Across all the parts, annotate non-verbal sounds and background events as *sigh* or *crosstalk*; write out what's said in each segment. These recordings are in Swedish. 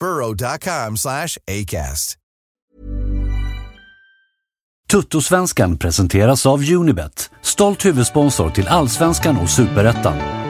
burrow.com slash ACAST. Tuttosvenskan presenteras av Unibet, stolt huvudsponsor till Allsvenskan och Superettan.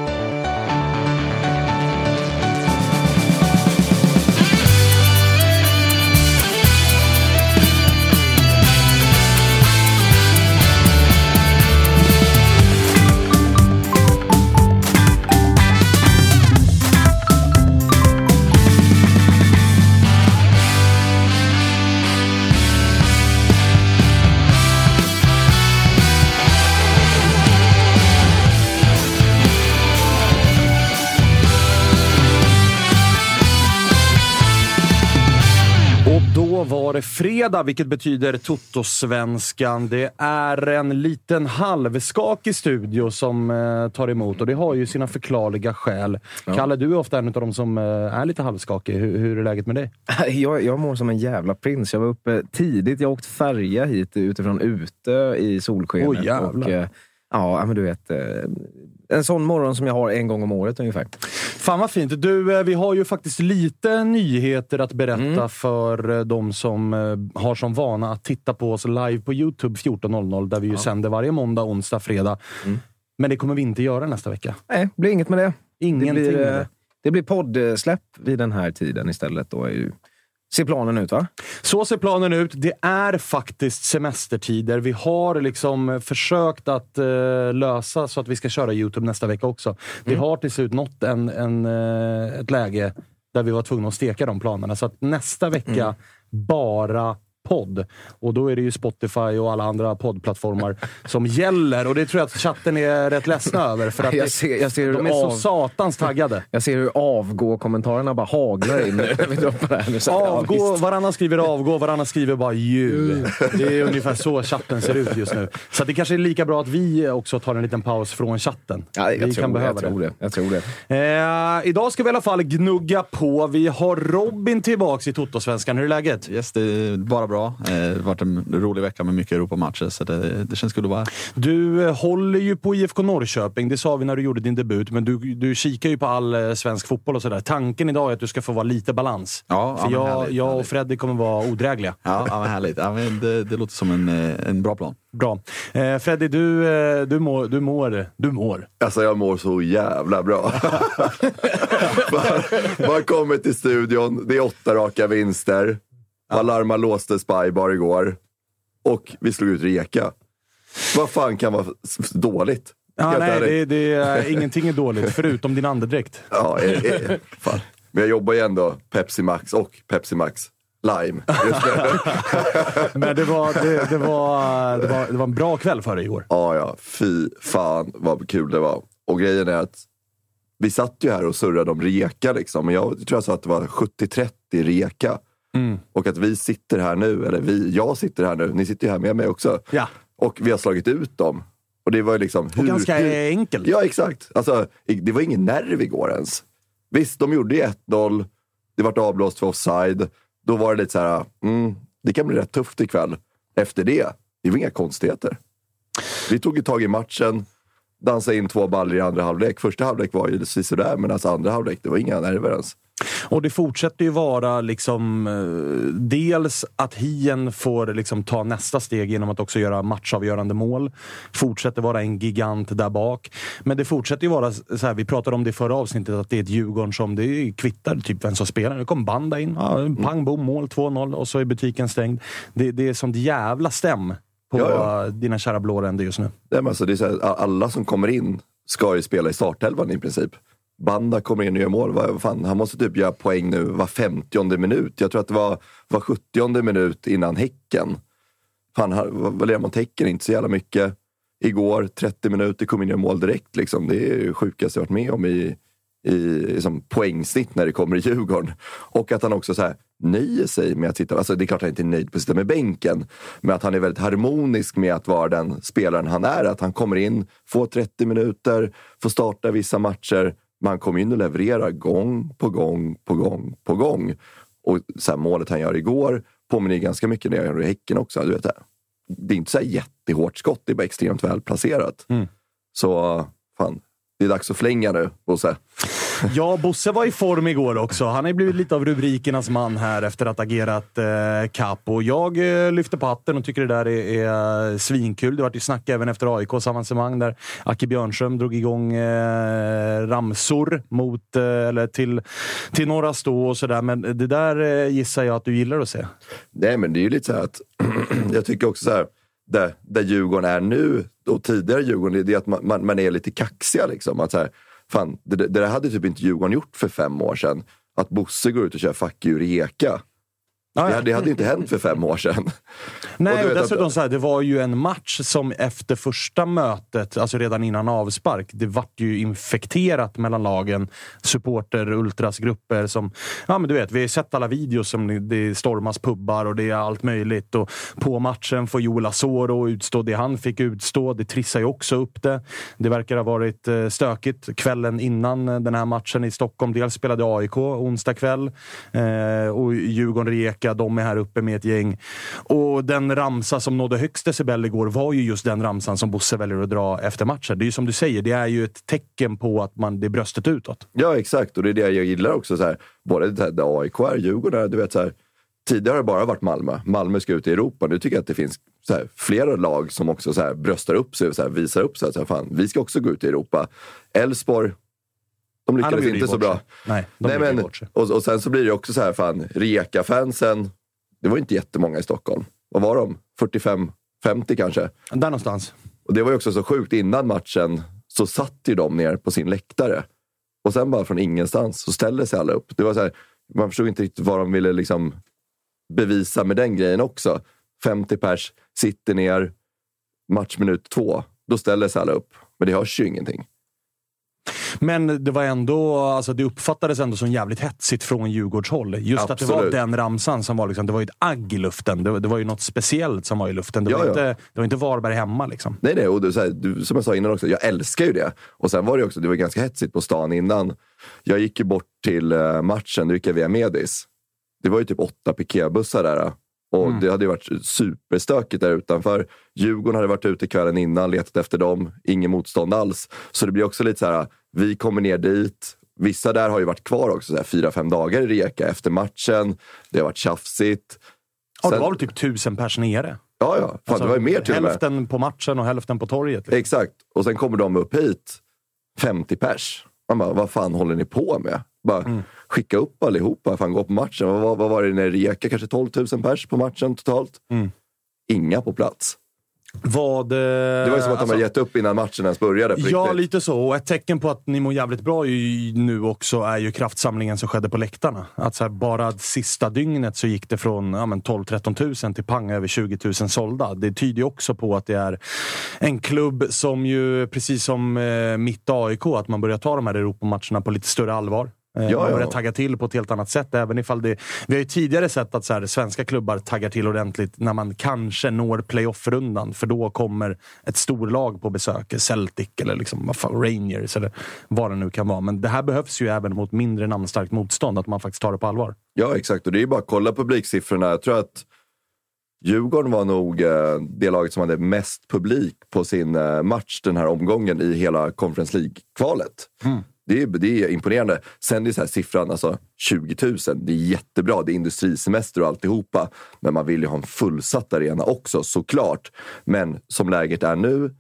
Fredag, vilket betyder Toto-svenskan. Det är en liten halvskakig studio som eh, tar emot och det har ju sina förklarliga skäl. Kalle, du är ofta en av de som eh, är lite halvskakig. Hur, hur är läget med dig? *laughs* Jag, jag mår som en jävla prins. Jag var uppe tidigt. Jag åkte färja hit utifrån Utö i solskenet. Oj, jävlar. och, eh, ja, men du vet. En sån morgon som jag har en gång om året ungefär. Fan vad fint. Du, eh, vi har ju faktiskt lite nyheter att berätta Mm. för eh, de som eh, har som vana att titta på oss live på Youtube 14.00 där vi ju sänder varje måndag, onsdag, fredag. Mm. Men det kommer vi inte göra nästa vecka. Nej, det blir inget med det. Ingenting det blir, det blir poddsläpp vid den här tiden istället. Då är ju, ser planen ut va? Så ser planen ut. Det är faktiskt semestertider. Vi har liksom försökt att eh, lösa så att vi ska köra Youtube nästa vecka också. Vi har till slut nått en, en, eh, ett läge där vi var tvungna att steka de planerna. Så att nästa vecka bara podd. Och då är det ju Spotify och alla andra poddplattformar som gäller. Och det tror jag att chatten är rätt ledsna över. För att *laughs* Jag det, ser- jag ser de är så av- satans taggade. Jag ser hur avgå-kommentarerna bara haglar in *laughs* när vi droppar det här. Nu, så här, ja, Avgå, varannan skriver avgå, varannan skriver bara ju. Det är ungefär så chatten ser ut just nu. Så det kanske är lika bra att vi också tar en liten paus från chatten. Ja, jag, vi tror, kan behöva jag tror det. Jag tror det. Eh, idag ska vi i alla fall gnugga på. Vi har Robin tillbaks i Toto-svenskan. Hur är läget? Yes, det är bara bra. Eh, Det har varit en rolig vecka med mycket Europamatcher, så det, det känns kul att vara här. Du eh, håller ju på IFK Norrköping. Det sa vi när du gjorde din debut, men du, du kikar ju på all eh, svensk fotboll och sådär. Tanken idag är att du ska få vara lite balans. Ja, För ja, jag, härligt, jag och härligt. Freddy kommer vara odrägliga. Ja, ja men härligt. Ja, men det, det låter som en, en bra plan. Bra. Eh, Freddy, du, du, mår, du, mår, du mår. Alltså jag mår så jävla bra. *laughs* man, man kommer till studion, det är åtta raka vinster. Alarma låste Spybar igår. Och vi slog ut Reka. Vad fan kan vara dåligt? Ja, Helt nej, det, det är, *laughs* ingenting är dåligt, förutom din andedräkt. Ja, eh, eh, fan. Men jag jobbar ju ändå Pepsi Max och Pepsi Max Lime. Just nu. *laughs* Men det var, det, det, var, det, var, det var en bra kväll för dig igår. Ja, ja. Fy fan vad kul det var. Och grejen är att vi satt ju här och surrade om Reka liksom. Jag tror jag sa att det var 70-30 Reka. Mm. Och att vi sitter här nu, eller vi, jag sitter här nu, ni sitter ju här med mig också. Ja. Och vi har slagit ut dem. Och det var ju liksom... Och ganska enkelt. Ja, exakt. Alltså, det var ingen nerv igår ens. Visst, de gjorde ju 1-0. Det vart avblåst för offside. Då var det lite så här, mm, det kan bli rätt tufft ikväll. Efter det, det var inga konstigheter. Vi tog ju tag i matchen, dansade in två baller i andra halvlek. Första halvlek var ju sådär, men alltså andra halvlek, det var inga nerver ens. Och det fortsätter ju vara liksom eh, dels att Hien får liksom ta nästa steg genom att också göra matchavgörande mål. Fortsätter vara en gigant där bak. Men det fortsätter ju vara så här, vi pratade om det i förra avsnittet, att det är ett Djurgården som det kvittar typ vem som spelar. Nu kom Banda in, ja, pang bom, mål 2-0 och så är butiken stängd. Det, det är sånt jävla stäm på Ja, ja. dina kära blåränder just nu. Nej, men alltså, det är här, alla som kommer in ska ju spela i startelvan i princip. Banda kommer in och gör mål. Vad, fan, han måste typ göra poäng nu var 50 minut. Jag tror att det var, var 70 minut innan Häcken. Fan, han- vad vad mot Häcken? Inte så jävla mycket. Igår, 30 minuter, kom in och gör mål direkt. Liksom. Det är det sjukaste jag varit med om i, i liksom, poängsnitt när det kommer i Djurgården. Och att han också så här, nöjer sig med att sitta... Alltså, det är klart han inte är nöjd på att sitta med bänken. Men att han är väldigt harmonisk med att vara den spelaren han är. Att han kommer in, får 30 minuter, får starta vissa matcher. Men han kommer in och levererar gång på gång på gång på gång. Och så här, målet han gör igår påminner ganska mycket när jag gör i Häcken också. Du vet, det. det är inte så här jättehårt skott, det är bara extremt väl placerat. Så fan, det är dags att flänga nu, Bosse. Ja, Bosse var i form igår också. Han har ju blivit lite av rubrikernas man här efter att ha agerat eh, kapp. Och jag eh, lyfter på hatten och tycker det där är, är eh, svinkul. Det vart ju snack även efter AIKs avancemang där Aki Björnström drog igång eh, ramsor mot, eh, eller till, till Norra Stå och sådär. Men det där eh, gissar jag att du gillar att se. Nej, men det är ju lite så här att *clears throat* jag tycker också så här, där, där Djurgården är nu och tidigare Djurgården, det är att man, man, man är lite kaxiga. Liksom. Att så här, fan, det, det där hade typ inte Djurgården gjort för fem år sedan. Att Bosse går ut och kör fuck you Rijeka. Det, hade- det hade ju inte hänt för fem år sedan. *laughs* Nej, Och vet att- dessutom så här, det var ju en match som efter första mötet, alltså redan innan avspark, det vart ju infekterat mellan lagen. Supporter, ultrasgrupper som... Ja, men du vet, vi har sett alla videos som det- stormas pubbar och det är allt möjligt. Och på matchen får Joel Asoro utstå det han fick utstå. Det trissar ju också upp det. Det verkar ha varit eh, stökigt kvällen innan eh, den här matchen i Stockholm. Dels spelade AIK onsdag kväll eh, och Djurgården-Rijeka, de är här uppe med ett gäng. Och den ramsa som nådde högst decibel igår var ju just den ramsan som Bosse väljer att dra efter matchen. Det är ju som du säger, det är ju ett tecken på att man, det är bröstet utåt. Ja, exakt. Och det är det jag gillar också. Så här, både det här, AIK är, Djurgården du vet så här, Tidigare har det bara varit Malmö. Malmö ska ut i Europa. Nu tycker jag att det finns så här, flera lag som också så här, bröstar upp sig och så här, visar upp sig. Så här, fan, vi ska också gå ut i Europa. Elfsborg, de lyckades ju inte så bra. Nej, de Nej, ju men, och, och sen så blir det också så här, fan, Rijeka-fansen. Det var inte jättemånga i Stockholm. Vad var de? 45, 50 kanske? Där någonstans. Och det var ju också så sjukt. Innan matchen så satt ju de ner på sin läktare. Och sen bara från ingenstans så ställde sig alla upp. Det var så här, man förstod inte riktigt vad de ville liksom bevisa med den grejen också. 50 pers sitter ner, matchminut två. Då ställer sig alla upp. Men det hörs ju ingenting. Men det var ändå, alltså det uppfattades ändå som jävligt hetsigt från Djurgårdshåll. Just att det var Absolut. den ramsan som var liksom, det var ju ett agg i luften. Det, var- det var ju något speciellt som var i luften. Det, Ja, var, ja. Inte, det var inte Varberg hemma liksom. Nej, nej. Och du, så här, du, som jag sa innan också, jag älskar ju det. Och sen var det också, det var ganska hetsigt på stan innan. Jag gick ju bort till eh, matchen, då gick jag via Medis. Det var ju typ åtta piketbussar där. Och det hade ju varit superstökigt där utanför. Djurgården hade varit ute kvällen innan, letat efter dem. Ingen motstånd alls. Så det blir också lite så här, vi kommer ner dit. Vissa där har ju varit kvar också, så här, fyra, fem dagar i Rijeka efter matchen. Det har varit tjafsigt. Ja, det Sen- var väl typ tusen pers nere. Ja, ja. Fan, det var ju mer till och med. Hälften på matchen och hälften på torget. Liksom. Exakt. Och sen kommer de upp hit, 50 pers. Man bara, vad fan håller ni på med? Bara Mm. Skicka upp allihopa, fan gå på matchen. Vad, vad, var det när Rijeka? Kanske 12 000 pers på matchen totalt? Mm. Inga på plats. Vad, Det var ju som att de hade gett upp innan matchen ens började. Alltså- Ja, riktigt. lite så. Och ett tecken på att ni mår jävligt bra nu också är ju kraftsamlingen som skedde på läktarna. Att så här, bara sista dygnet så gick det från ja, men 12-13 000 till pang över 20 000 sålda. Det tyder ju också på att det är en klubb som ju, precis som eh, mitt AIK, att man börjar ta de här Europamatcherna på lite större allvar. Eh, Ja, ja. börjar tagga till på ett helt annat sätt. Även ifall det, vi har ju tidigare sett att så här, svenska klubbar taggar till ordentligt när man kanske når playoff-rundan. För då kommer ett storlag på besök. Celtic eller liksom, Rangers eller vad det nu kan vara. Men det här behövs ju även mot mindre namnstarkt motstånd. Att man faktiskt tar det på allvar. Ja, exakt. Och det är bara att kolla publiksiffrorna. Jag tror att Djurgården var nog eh, det laget som hade mest publik på sin eh, match den här omgången i hela Conference League-kvalet. Det, är, det är imponerande. Sen är så här siffran, alltså 20 000, det är jättebra. Det är industrisemester och alltihopa. Men man vill ju ha en fullsatt arena också, såklart. Men som läget är nu,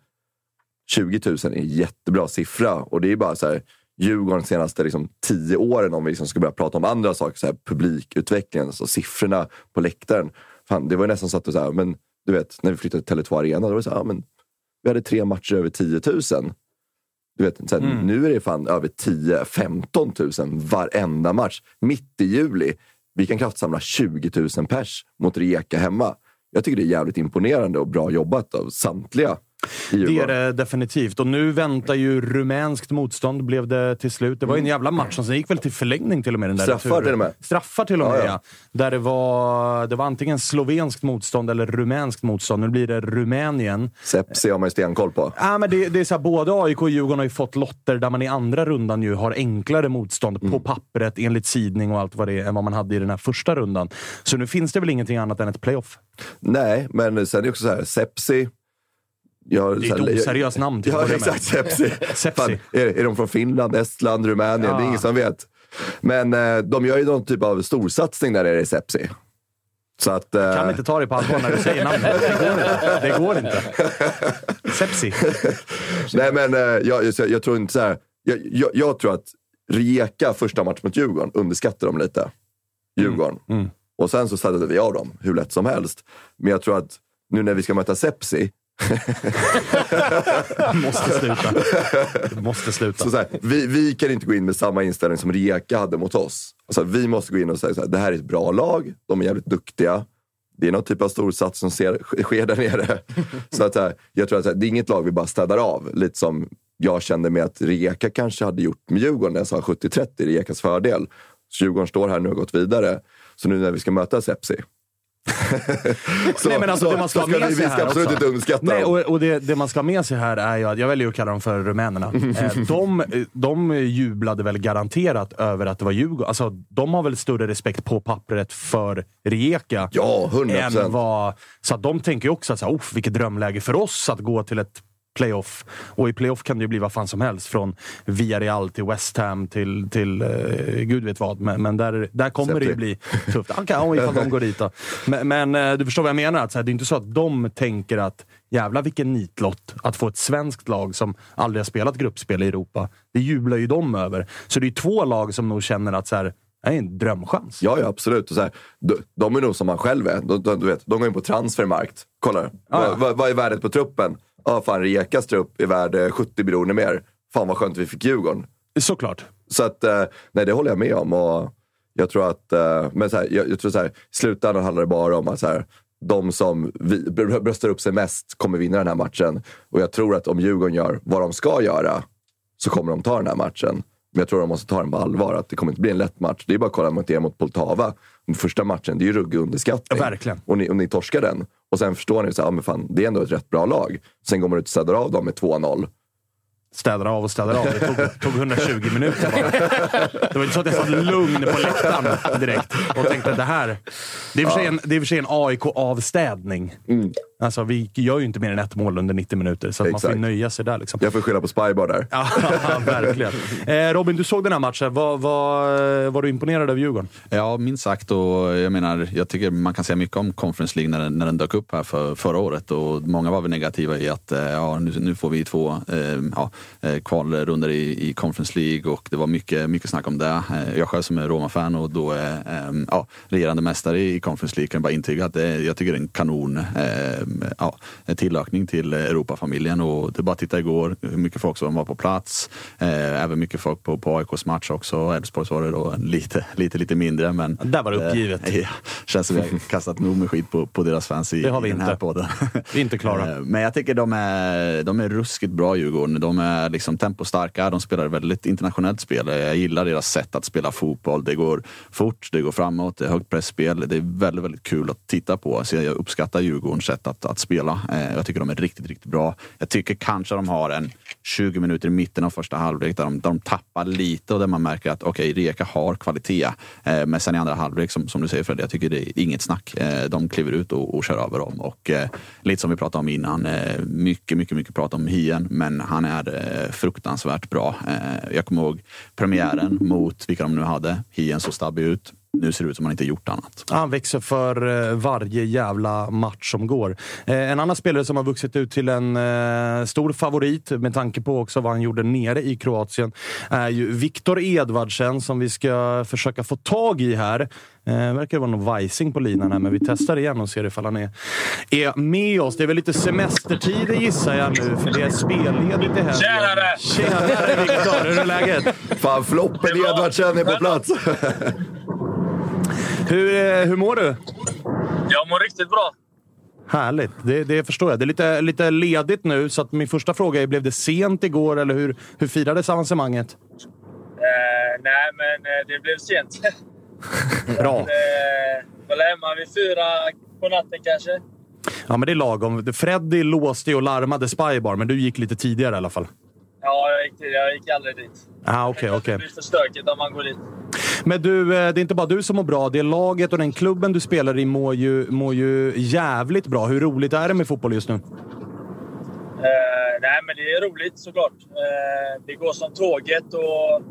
20 000 är en jättebra siffra. Och det är bara så här, Djurgården de senaste liksom, tio åren, om vi liksom ska börja prata om andra saker, så här, publikutvecklingen, alltså siffrorna på läktaren. Fan, det var ju nästan så att du, så här, men, du vet, när vi flyttade till Tele2 Arena, då var det så här, ja, men, vi hade tre matcher över 10 000. Du vet, så här, Nu är det fan över 10-15 000 varenda match. Mitt i juli. Vi kan kraftsamla 20 000 pers mot Rijeka hemma. Jag tycker det är jävligt imponerande och bra jobbat av samtliga Det är det definitivt. Och nu väntar ju rumänskt motstånd, blev det till slut. Det var ju en jävla match som sen gick väl till förlängning till och med. Den där Straffar returen. till och med. Straffar till och med, ja. ja. Där det var, det var antingen slovenskt motstånd eller rumänskt motstånd. Nu blir det Rumänien. Sepsi har man ju stenkoll på. Ja, men det, det är så här, både AIK och Djurgården har ju fått lotter där man i andra rundan ju har enklare motstånd Mm. på pappret enligt sidning och allt vad det är än vad man hade i den här första rundan. Så nu finns det väl ingenting annat än ett playoff. Nej, men sen är det också så här, Sepsi. Jag, Det är ett oseriöst namn till att Ja, med. exakt. Sepsi. Sepsi. Är, är de från Finland, Estland, Rumänien? Det är Ja. ingen som vet. Men eh, de gör ju någon typ av storsatsning där nere i Sepsi. Så att... eh, Kan inte ta det på allvar när du säger namnet. Det går inte. Det går inte. Sepsi. *laughs* Nej, men eh, jag, jag, jag tror inte så här. Jag, jag, jag tror att Rijeka första match mot Djurgården underskattar dem lite. Djurgården. Mm. Och sen så satte vi av dem hur lätt som helst. Men jag tror att nu när vi ska möta Sepsi Måste sluta. Måste sluta. Så så här, vi, vi kan inte gå in med samma inställning som Rijeka hade mot oss. Alltså, vi måste gå in och säga så här, det här är ett bra lag, de är jävligt duktiga. Det är någon typ av storsats som ser, sker där nere. *laughs* Så att, så här, jag tror att så här, det är inget lag vi bara städar av. Lite som jag kände med att Rijeka kanske hade gjort med Djurgården när jag sa 70-30, Rijekas fördel. Så Djurgården står här nu och har gått vidare. Så nu när vi ska möta Sepsi. *laughs* så, Nej, men alltså, så, det man ska så ha med vi, vi sig ska här absolut också. inte underskatta Nej, och, och det, det man ska ha med sig här är ju att, jag väljer att kalla dem för rumänerna. *laughs* Eh, de, de jublade väl garanterat över att det var Djurgården. Alltså, de har väl större respekt på pappret för Rijeka. Ja, 100%. än vad, Så att de tänker ju också att så här, "Oh, vilket drömläge för oss att gå till ett playoff. Och i playoff kan det ju bli vad fan som helst. Från Villarreal till West Ham till, till eh, gud vet vad. Men, men där, där kommer det ju bli tufft. Okay, ja, ifall de går dit då. Men, men eh, du förstår vad jag menar? Att, så här, det är inte så att de tänker att jävla vilken nitlott att få ett svenskt lag som aldrig har spelat gruppspel i Europa. Det jublar ju de över. Så det är två lag som nog känner att så här, det är en drömchans. Ja, ja absolut. Och så här, de, de är nog som man själv är. De, de, du vet, de går in på transfermarkt. Kollar, vad, vad, vad är värdet på truppen? Ja, fan Rijekas trupp är värd eh, 70 miljoner mer. Fan vad skönt vi fick Djurgården. Såklart. Så att, eh, nej det håller jag med om. Och jag tror att, eh, men så här, jag, jag tror så här, i slutändan handlar det bara om att så här, de som vi, br- bröstar upp sig mest kommer vinna den här matchen. Och jag tror att om Djurgården gör vad de ska göra så kommer de ta den här matchen. Men jag tror de måste ta den på allvar. Att det kommer inte bli en lätt match. Det är bara att kolla mot er mot Poltava. Den Första matchen, det är ju ruggig underskattning. Ja, verkligen. Och ni, och ni torskar den. Och sen förstår ni att ja, men fan, det är ändå ett rätt bra lag. Sen går man ut och städar av dem med 2-0. städar av och städar av. Det tog, tog 120 minuter bara. Det var inte så att jag satt lugn på läktaren direkt och tänkte det här... Det är i och för sig en, en AIK-avstädning. Alltså, vi gör ju inte mer än ett mål under 90 minuter, så att man får ju nöja sig där. Liksom. Jag får skylla på Spybar där. *laughs* Ja, verkligen. Eh, Robin, du såg den här matchen. Var, var, var du imponerad av Djurgården? Ja, minst sagt. Och jag menar, jag tycker man kan säga mycket om Conference League när den, när den dök upp här för, förra året. Och många var väl negativa i att eh, ja, nu, nu får vi två eh, ja, eh, kvalrundor i, i Conference League och det var mycket, mycket snack om det. Eh, Jag själv som är Roma-fan och då är eh, ja, regerande mästare i Conference League kan bara intyga att det, jag tycker det är en kanon eh, ja, en tillökning till Europafamiljen. Och det är bara att titta igår hur mycket folk som var på plats. Eh, även mycket folk på, på AIKs match också. Elfsborgs var det då lite, lite, lite mindre. Men, Där var det uppgivet. *laughs* Eh, känns som vi har kastat nog med skit på, på deras fans i, Det har vi i den inte. här podden. Vi är inte klara. Eh, Men jag tycker de är, de är ruskigt bra Djurgården. De är liksom tempostarka, de spelar väldigt internationellt spel. Jag gillar deras sätt att spela fotboll. Det går fort, det går framåt, det är högt pressspel. Det är väldigt, väldigt kul att titta på. Så jag uppskattar Djurgårdens sätt att, att spela. Eh, Jag tycker de är riktigt, riktigt bra. Jag tycker kanske de har en 20 minuter i mitten av första halvlek där de, där de tappar lite och där man märker att okej, Reka har kvalitet. Eh, Men sen i andra halvlek, som, som du säger Fred, jag tycker det är inget snack. Eh, de kliver ut och, och kör över dem. Och eh, lite som vi pratade om innan, eh, mycket, mycket, mycket prat om Hien, men han är fruktansvärt bra. Jag kommer ihåg premiären mot vilka de nu hade. Hien såg stabbig ut. Nu ser det ut som han inte gjort annat. Han växer för eh, varje jävla match som går. Eh, En annan spelare som har vuxit ut till en eh, stor favorit med tanke på också vad han gjorde nere i Kroatien är ju Viktor Edvardsen som vi ska försöka få tag i här. Eh, verkar vara någon vajsing på linan här, men vi testar igen och ser ifall han är, är med oss. Det är väl lite semestertider gissar jag nu, för det är spelledigt i helgen. Tjenare! Tjenare Viktor! Hur är läget? Fan, floppen Edvardsen är på plats. Hur, eh, hur mår du? Jag mår riktigt bra. Härligt, det, det förstår jag. Det är lite, lite ledigt nu, så att min första fråga är, blev det sent igår eller hur, hur firades avancemanget? Eh, nej, men eh, det blev sent. *laughs* Bra. eh, var hemma vid fyra på natten kanske. Ja, men det är lagom. Freddy låste och larmade Spybar, men du gick lite tidigare i alla fall. Ja, jag gick, jag gick aldrig dit. Ah, okej, okej. Det blir för stökigt om man går dit. Men du, eh, det är inte bara du som mår bra. Det är laget och den klubben du spelar i mår ju, mår ju jävligt bra. Hur roligt är det med fotboll just nu? Eh, nej, men det är roligt såklart. Eh, det går som tåget och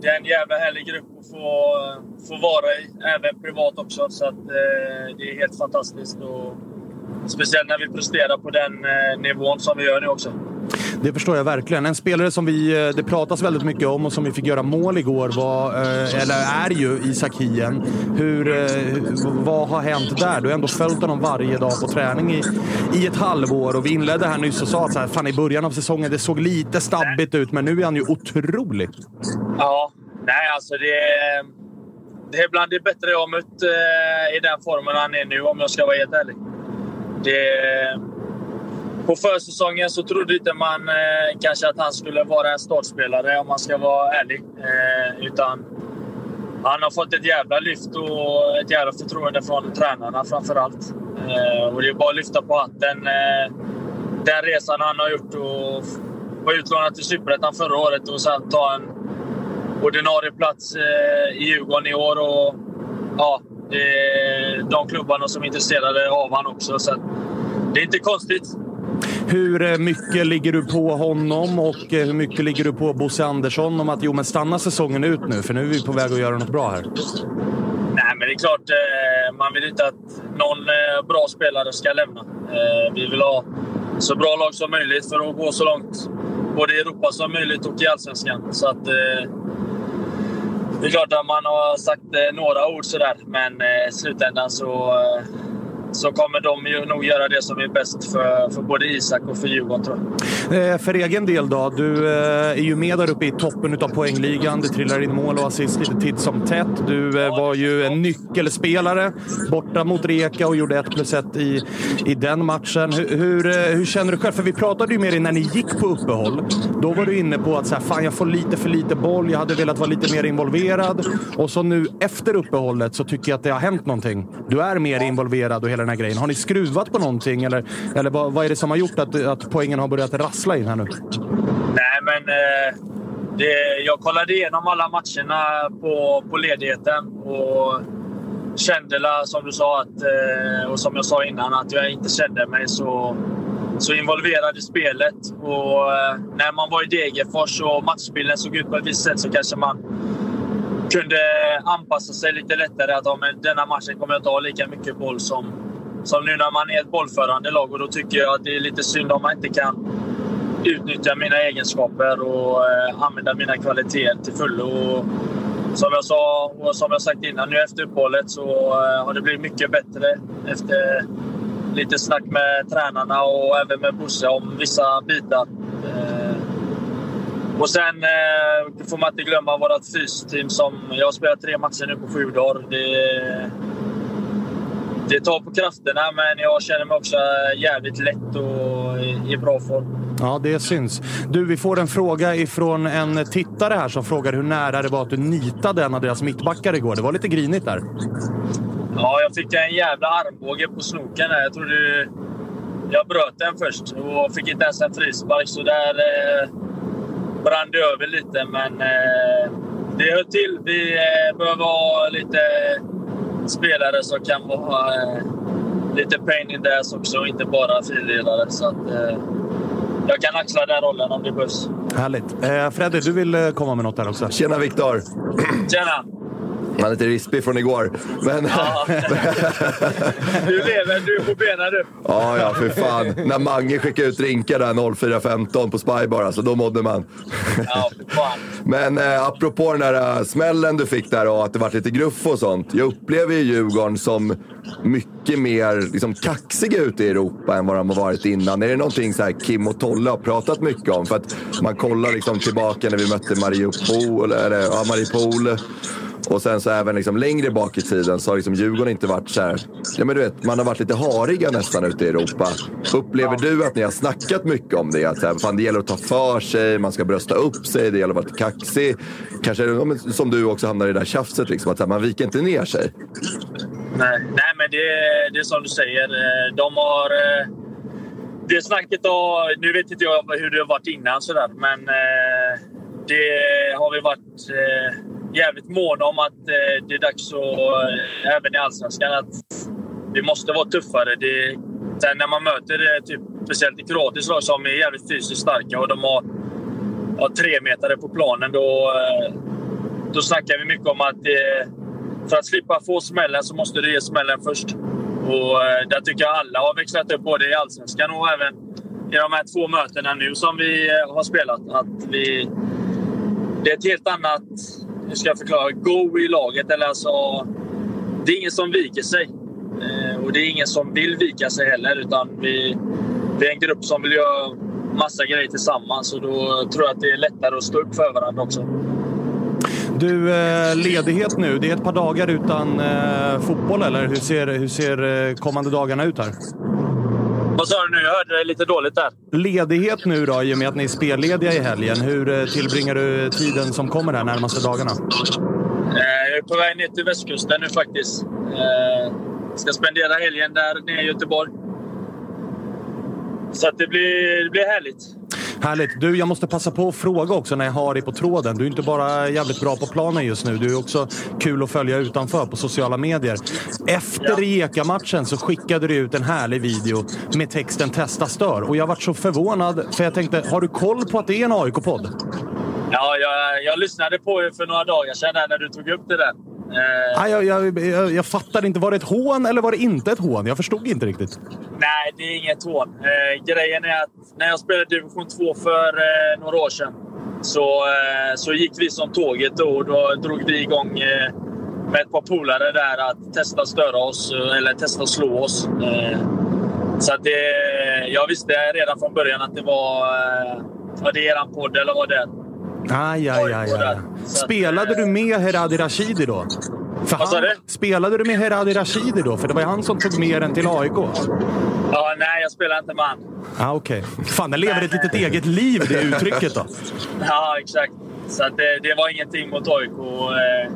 det är en jävla härlig grupp att få, få vara i, även privat också. Så att, eh, det är helt fantastiskt. Och speciellt när vi presterar på den eh, nivån som vi gör nu också. Det förstår jag verkligen. En spelare som vi, eh, det pratas väldigt mycket om och som vi fick göra mål igår var, eh, eller är ju Isak Hien. Eh, hur, vad har hänt där? Du har ändå följt honom varje dag på träning i, i ett halvår och vi inledde här nyss och sa att så här, fan, i början av säsongen det såg lite stabbigt ut, men nu är han ju otrolig. Ja, nej alltså det är, det är bland det bättre jag har mött eh, i den formen han är nu om jag ska vara helt ärlig. Det, på försäsongen så trodde inte man eh, kanske att han skulle vara en startspelare om man ska vara ärlig. Eh, utan han har fått ett jävla lyft och ett jävla förtroende från tränarna framför allt. Eh, och det är bara att lyfta på hatten. Eh, den resan han har gjort och var utlånad till Superettan förra året och sen ta en ordinarie plats eh, i Djurgården i år. Och, ja, det är de klubbarna som är intresserade av honom också. Så att, det är inte konstigt. Hur eh, mycket ligger du på honom och eh, hur mycket ligger du på Bosse Andersson om att jo, men stanna säsongen ut nu, för nu är vi på väg att göra något bra här? Nej, men det är klart, eh, man vill inte att någon bra spelare ska lämna. Vi vill ha så bra lag som möjligt för att gå så långt både i Europa som möjligt och i Allsvenskan. Så att, det är klart att man har sagt några ord sådär, men i slutändan så, så kommer de ju nog göra det som är bäst för, för både Isak och för Djurgården, tror jag. Eh, för egen del då? Du eh, är ju med där uppe i toppen av poängligan. Du trillar in mål och assist lite titt som tätt. Du eh, var ju en nyckelspelare borta mot Reka och gjorde 1 plus 1 i, i den matchen. Hur, hur, hur känner du själv? För vi pratade ju med dig när ni gick på uppehåll. Då var du inne på att så här, fan, jag får lite för lite boll. Jag hade velat vara lite mer involverad. Och så nu efter uppehållet så tycker jag att det har hänt någonting. Du är mer involverad och hela den här grejen. Har ni skruvat på någonting eller, eller vad, vad är det som har gjort att, att poängen har börjat rassla in här nu? Nej, men eh, det, jag kollade igenom alla matcherna på, på ledigheten och kände, som du sa, att, eh, och som jag sa innan, att jag inte kände mig så, så involverad i spelet. Och eh, när man var i Degerfors och matchbilden såg ut på ett visst sätt så kanske man kunde anpassa sig lite lättare. Att ja, men denna matchen kommer jag inte ha lika mycket boll som, som nu när man är ett bollförande lag. Och då tycker jag att det är lite synd om man inte kan utnyttja mina egenskaper och eh, använda mina kvaliteter till fullo. Och som jag sa och som jag sagt innan, nu efter uppehållet så eh, har det blivit mycket bättre efter lite snack med tränarna och även med Bosse om vissa bitar. Eh, och sen eh, får man inte glömma vårt fysteam som... Jag har spelat tre matcher nu på sju dagar. Det, det tar på krafterna, men jag känner mig också jävligt lätt och i, bra form. Ja, det syns. Du, vi får en fråga ifrån en tittare här som frågar hur nära det var att du nitade en av deras mittbackar igår. Det var lite grinigt där. Ja, jag fick en jävla armbåge på snoken här. Jag trodde... Jag bröt den först och fick inte ens en frispark, så där eh, brann det över lite. Men eh, det höll till. Vi eh, behöver ha lite spelare som kan vara eh, lite pain in the ass också, inte bara filledare. Så att, eh, jag kan axla den rollen om det behövs. Härligt. Eh, Freddy, du vill eh, komma med något där också? Tjena Viktor! Tjena! Han är lite rispig från igår. Men... Ja. du lever, du är på benen du. ja, ja, för fan. När Mange skickade ut rinkar där 04.15 på Spybar, alltså, då mådde man. ja, för fan. Men eh, apropå den där äh, smällen du fick där och att det var lite gruff och sånt. Jag upplever ju Djurgården som mycket mer liksom, kaxiga ute i Europa än vad de har varit innan. Är det någonting så här Kim och Tolle har pratat mycket om? För att man kollar liksom tillbaka när vi mötte Mariupol, eller, ja, Mariupol och sen så även liksom längre bak i tiden så har liksom Djurgården inte varit så här, ja men du vet, man har varit lite hariga nästan ute i Europa. Upplever du att ni har snackat mycket om det? Att så här, fan, det gäller att ta för sig, man ska brösta upp sig, det gäller att vara kaxig. Kanske som du också hamnar i det där tjafset, liksom, att här, man viker inte ner sig. Nej, nej men det, det är som du säger. Eh, de har... Eh, det snacket och Nu vet inte jag hur det har varit innan sådär, men eh, det har vi varit jävligt måna om att eh, det är dags att, eh, även i Allsvenskan, att vi måste vara tuffare. Det, sen när man möter eh, typ, speciellt i kroatiskt lag som är jävligt fysiskt starka och de har, har tre meter på planen, då, eh, då snackar vi mycket om att eh, för att slippa få smällen så måste du ge smällen först. Och eh, där tycker jag alla har växlat upp, både i Allsvenskan och även i de här två mötena nu som vi eh, har spelat. Att vi, det är ett helt annat, hur ska jag förklara, go i laget. Eller alltså, det är ingen som viker sig. Eh, och det är ingen som vill vika sig heller. Utan vi, vi är en grupp som vill göra massa grejer tillsammans. Och då tror jag att det är lättare att stå upp för varandra också. Du, eh, ledighet nu. Det är ett par dagar utan eh, fotboll, eller? Hur ser, hur ser kommande dagarna ut här? Vad sa du nu? Jag hörde dig lite dåligt där. Ledighet nu då, i och med att ni är spellediga i helgen. Hur eh, tillbringar du tiden som kommer här närmaste dagarna? Eh, Jag är på väg ner till västkusten nu faktiskt. Eh, Ska spendera helgen där nere i Göteborg. Så att det, blir, det blir härligt. Härligt. Du, jag måste passa på att fråga också när jag har dig på tråden. Du är inte bara jävligt bra på planen just nu. Du är också kul att följa utanför på sociala medier. Efter Rijeka-matchen så skickade du ut en härlig video med texten “Testa stör” och jag varit så förvånad för jag tänkte, har du koll på att det är en AIK-podd? Ja, jag, jag lyssnade på er för några dagar sedan när du tog upp det där. Eh, Nej, jag, jag, jag, jag fattar inte. Var det ett hån eller var det inte ett hån? Jag förstod inte riktigt. nej, det är inget hån. Eh, grejen är att när jag spelade division 2 för eh, några år sedan så, eh, så gick vi som tåget då och då drog vi igång eh, med ett par polare där att testa störa oss eh, eller testa slå oss. Så att det, jag visste redan från början att det var, var det eran podd eller vad det är. Aj, aj, aj, aj. Spelade du med Heradi Rashidi då? För han, spelade du med Heradi Rashidi då? För det var ju han som tog med den till AIK. Ja, nej, jag spelar inte med han. Ah, Okej. Fan, den lever ett litet eget liv, det uttrycket då. *laughs* Ja, exakt. Så det, det var ingenting mot AIK eh,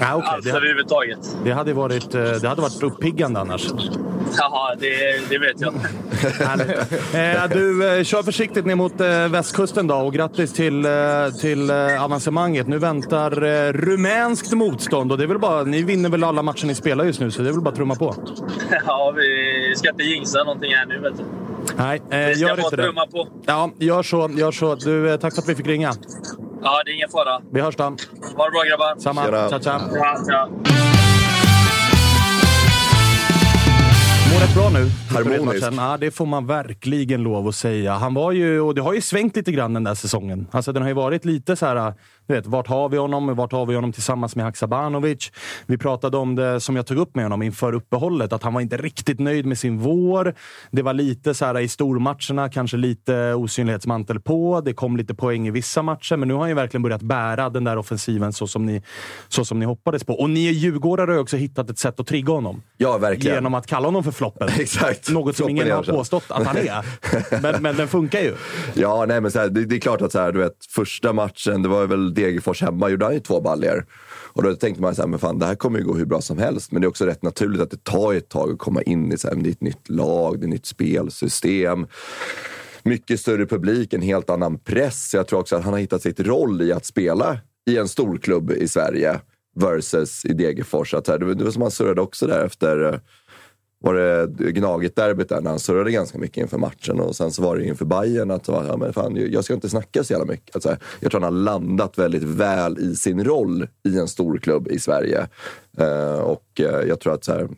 Ah, okay. alls det, överhuvudtaget. det, hade varit, eh, det hade varit uppiggande annars. Ja, det, det vet jag. *laughs* Eh, du, eh, kör försiktigt ner mot eh, västkusten då och grattis till, eh, till eh, avancemanget. Nu väntar rumänskt motstånd och det är väl bara, ni vinner väl alla matcher ni spelar just nu så det är väl bara att trumma på. *laughs* Ja, vi ska inte jinxa någonting här nu, vet du. Nej, eh, gör inte det. på. Ja, gör så. Gör så. Du, tack för att vi fick ringa. Ja, det är ingen fara. Vi hörs då. Ha det bra, grabbar. Samma. Tjena. Ciao, ciao. Ja, rätt bra nu. Harmonisk. Ja, det får man verkligen lov att säga. Han var ju, och det har ju svängt lite grann den där säsongen. Alltså den har ju varit lite så här, Du vet, vart har vi honom? Vart har vi honom tillsammans med Haksabanovic? Vi pratade om det, som jag tog upp med honom inför uppehållet, att han var inte riktigt nöjd med sin vår. Det var lite så här i stormatcherna, kanske lite osynlighetsmantel på. Det kom lite poäng i vissa matcher, men nu har han ju verkligen börjat bära den där offensiven så som ni, så som ni hoppades på. Och ni djurgårdare har också hittat ett sätt att trigga honom. Ja, verkligen. Genom att kalla honom för floppen. *laughs* Exakt. Något som Floppen ingen har påstått att han är. *laughs* Men, men den funkar ju. Ja, nej, men så här, det, det är klart att så här, du vet, första matchen, det var väl Degerfors hemma, gjorde han ju två baljor. Och då tänkte man så här, men fan, det här kommer ju gå hur bra som helst. Men det är också rätt naturligt att det tar ett tag att komma in i så här, men det är ett nytt lag, det är ett nytt spelsystem. Mycket större publik, en helt annan press. Jag tror också att han har hittat sitt roll i att spela i en storklubb i Sverige versus i Degerfors. Att så här, det, var, det var som han surrade också där efter eh, var det Gnaget-derbyt där när han surrade ganska mycket inför matchen och sen så var det inför Bayern att ja, men fan, jag ska inte snacka så jävla mycket. Alltså, jag tror han har landat väldigt väl i sin roll i en stor klubb i Sverige. Eh, och eh, jag tror att så här,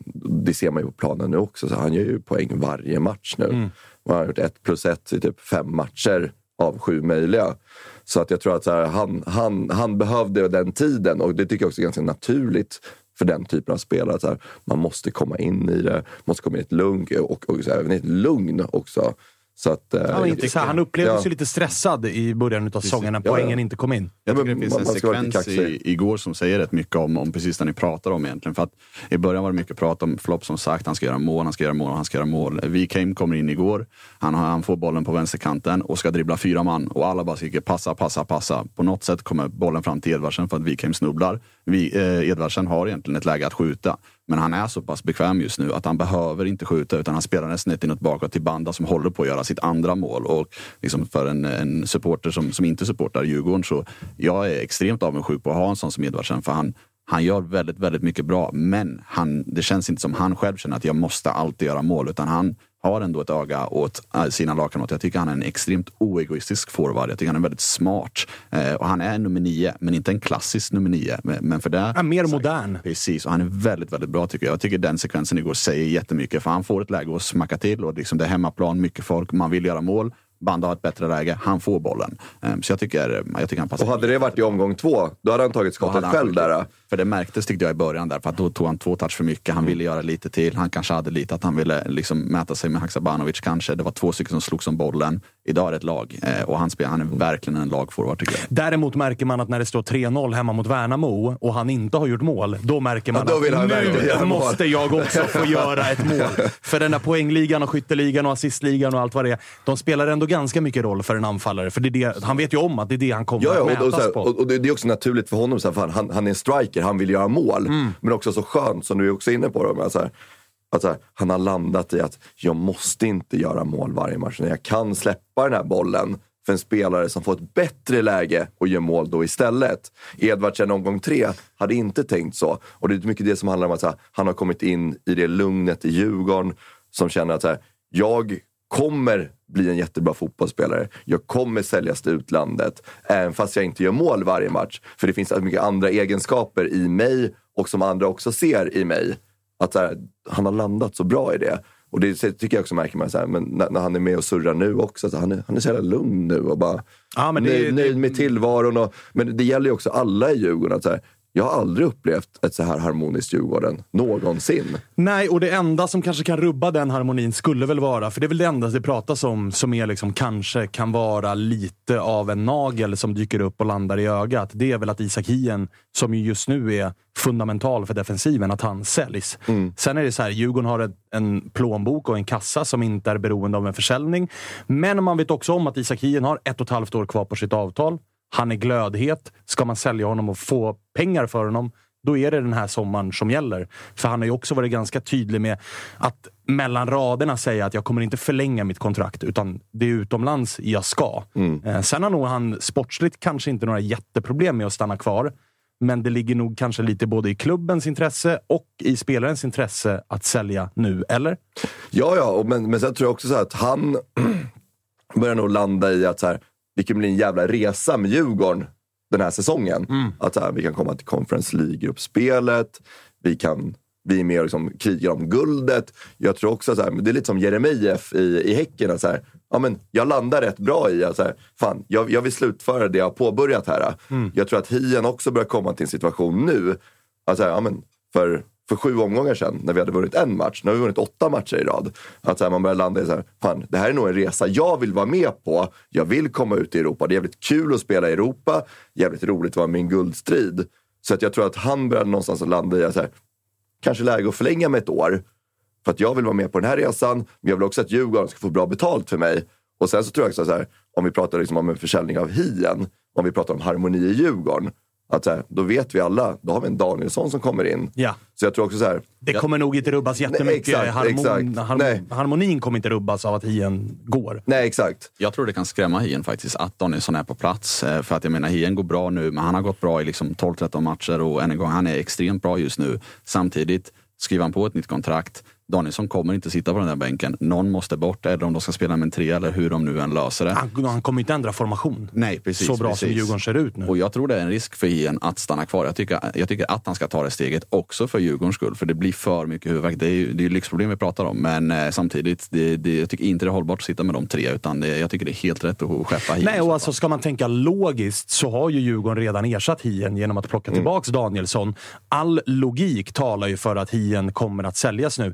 det ser man ju på planen nu också. Så han gör ju poäng varje match nu. Och han har gjort ett plus ett i typ fem matcher av sju möjliga. Så att jag tror att här, han, han, han behövde den tiden och det tycker jag också är ganska naturligt för den typen av spelare. Så här, man måste komma in i det, måste komma in i ett lugn och, och så här, även i ett lugn också. Så att, eh, så här, han upplevdes Ja. ju lite stressad i början av säsongen när Ja, ja. poängen inte kom in. Jag Ja, tycker men det finns man- en sekvens i, igår som säger rätt mycket om, om precis det ni pratar om egentligen. För att I början var det mycket prat om Flopp som sagt, han ska göra mål, han ska göra mål, han ska göra mål. Wikheim kommer in igår, han, han får bollen på vänsterkanten och ska dribbla fyra man och alla bara skriker passa, passa, passa. På något sätt kommer bollen fram till Edvardsen för att Wikheim snubblar. Vi, eh, Edvardsen har egentligen ett läge att skjuta. Men han är så pass bekväm just nu att han behöver inte skjuta utan han spelar nästan ett inåt bakåt till Banda som håller på att göra sitt andra mål. Och liksom för en, en supporter som, som inte supportar Djurgården så jag är extremt avundsjuk på att ha en sån som Edvardsen för han, han gör väldigt, väldigt mycket bra. Men han, det känns inte som han själv känner att jag måste alltid göra mål utan han har ändå ett öga åt äh, sina lagkamrater. Jag tycker han är en extremt oegoistisk forward. Jag tycker han är väldigt smart. Eh, och han är nummer nio, men inte en klassisk nummer nio. Men, men för det... Ja, mer modern. Precis, och han är väldigt, väldigt bra tycker jag. Jag tycker den sekvensen igår säger jättemycket. För han får ett läge att smacka till och liksom det är hemmaplan, mycket folk, man vill göra mål. Banda har ett bättre läge, han får bollen. Ehm, Så jag tycker, jag tycker han passar Och hade det varit i omgång två, då hade han tagit skottet han själv där. För det märktes tyckte jag i början där, för att då tog han två touch för mycket. Han ville göra lite till. Han kanske hade lite att han ville liksom mäta sig med Haksabanovic kanske. Det var två stycken som slogs om bollen. Idag är det ett lag eh, och han, spelar, han är verkligen en lagforward tycker jag. Däremot märker man att när det står 3-0 hemma mot Värnamo och han inte har gjort mål, då märker man Ja, då att nu måste jag också få *laughs* göra ett mål. För den där poängligan och skytteligan och assistligan och allt vad det är, de spelar ändå ganska mycket roll för en anfallare. För det är det, han vet ju om att det är det han kommer Ja, ja, att och, mätas och, här, på. och, och det det är också naturligt för honom. Så här, fan, han, han är en striker, han vill göra mål. Men också så skönt, som du är också inne på. Då, men så här, att här, han har landat i att jag måste inte göra mål varje match. Jag kan släppa den här bollen för en spelare som får ett bättre läge och gör mål då istället. Edvardsen omgång tre hade inte tänkt så. Och det är mycket det som handlar om att här, han har kommit in i det lugnet i Djurgården som känner att här, jag kommer bli en jättebra fotbollsspelare. Jag kommer säljas till utlandet. Även fast jag inte gör mål varje match. För det finns så mycket andra egenskaper i mig och som andra också ser i mig. Att här, han har landat så bra i det. Och det tycker jag också märker man så här, men när, när han är med och surrar nu också. Så han, är, han är så jävla lugn nu och bara Ja, men det- nöjd, det- nöjd med tillvaron. Och, men det gäller ju också alla i Djurgården. Att så här, jag har aldrig upplevt ett så här harmoniskt Djurgården någonsin. Nej, och det enda som kanske kan rubba den harmonin skulle väl vara, för det är väl det enda det pratas om som är liksom, kanske kan vara lite av en nagel som dyker upp och landar i ögat. Det är väl att Isak Hien, som ju just nu är fundamental för defensiven, att han säljs. Sen är det så här, Djurgården har en plånbok och en kassa som inte är beroende av en försäljning. Men man vet också om att Isak Hien har ett och ett halvt år kvar på sitt avtal. Han är glödhet. Ska man sälja honom och få pengar för honom, då är det den här sommaren som gäller. För han har ju också varit ganska tydlig med att mellan raderna säga att jag kommer inte förlänga mitt kontrakt, utan det är utomlands jag ska. Eh, sen har nog han sportsligt kanske inte några jätteproblem med att stanna kvar. Men det ligger nog kanske lite både i klubbens intresse och i spelarens intresse att sälja nu, eller? Ja, ja, men, men sen tror jag också så att han *clears throat* börjar nog landa i att så här, det kan bli en jävla resa med Djurgården den här säsongen. Att så här, vi kan komma till Conference League-gruppspelet, vi, kan, vi är med och liksom krigar om guldet. Jag tror också så här, det är lite som Jeremejeff i, i Häcken. Att så här, ja, men jag landar rätt bra i att så här, fan, jag, jag vill slutföra det jag har påbörjat här. Jag tror att Hien också börjar komma till en situation nu, alltså, ja, men för, för sju omgångar sedan när vi hade vunnit en match, nu har vi vunnit åtta matcher i rad. Att så här, man börjar landa i så här, fan, det här är nog en resa jag vill vara med på. Jag vill komma ut i Europa. Det är jävligt kul att spela i Europa, jävligt roligt att vara med i en guldstrid. Så att jag tror att han börjar någonstans att landa i att så här, kanske läge att förlänga med ett år. För att jag vill vara med på den här resan, men jag vill också att Djurgården ska få bra betalt för mig. Och sen så tror jag också så här, om vi pratar liksom om en försäljning av Hien, om vi pratar om harmoni i Djurgården, att så här, då vet vi alla, då har vi en Danielsson som kommer in. Ja. Så jag tror också så här, Det kommer nog inte rubbas jättemycket. exakt, Harmon, exakt. harm- Nej. harmonin kommer inte rubbas av att Hien går. nej exakt. Jag tror det kan skrämma Hien faktiskt att Danielsson är på plats. Eh, För att jag menar, Hien går bra nu, men han har gått bra i liksom 12-13 matcher och än en gång, han är extremt bra just nu. Samtidigt, skriver han på ett nytt kontrakt, Danielsson kommer inte sitta på den där bänken. Någon måste bort, eller om de ska spela med en tre eller hur de nu än löser det. Han, han kommer inte ändra formation. Nej, precis. så bra precis. som Djurgården ser ut nu. Och jag tror det är en risk för Hien att stanna kvar. Jag tycker, jag tycker att han ska ta det steget också för Djurgårdens skull. För det blir för mycket huvudvärk. Det är ju det är lyxproblem vi pratar om. Men eh, samtidigt, det, det, jag tycker inte det är hållbart att sitta med de tre. Utan det, jag tycker det är helt rätt att skeppa Hien. Nej, och alltså ska man tänka logiskt så har ju Djurgården redan ersatt Hien genom att plocka tillbaks Danielsson. All logik talar ju för att Hien kommer att säljas nu.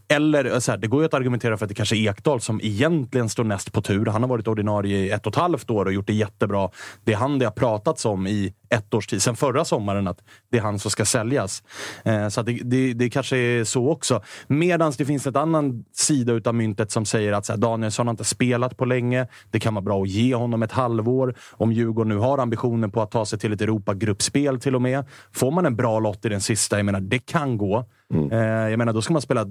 Eller så här, det går ju att argumentera för att det kanske är Ekdal som egentligen står näst på tur. Han har varit ordinarie i ett och ett halvt år och gjort det jättebra. Det är han det har pratats om i ett års tid, sen förra sommaren, att det är han som ska säljas. Eh, så det, det, det kanske är så också. Medan det finns en annan sida utav myntet som säger att så här, Danielsson har inte spelat på länge. Det kan vara bra att ge honom ett halvår. Om Djurgården nu har ambitionen på att ta sig till ett Europagruppspel till och med. Får man en bra lott i den sista, jag menar, det kan gå. Eh, jag menar, då ska man spela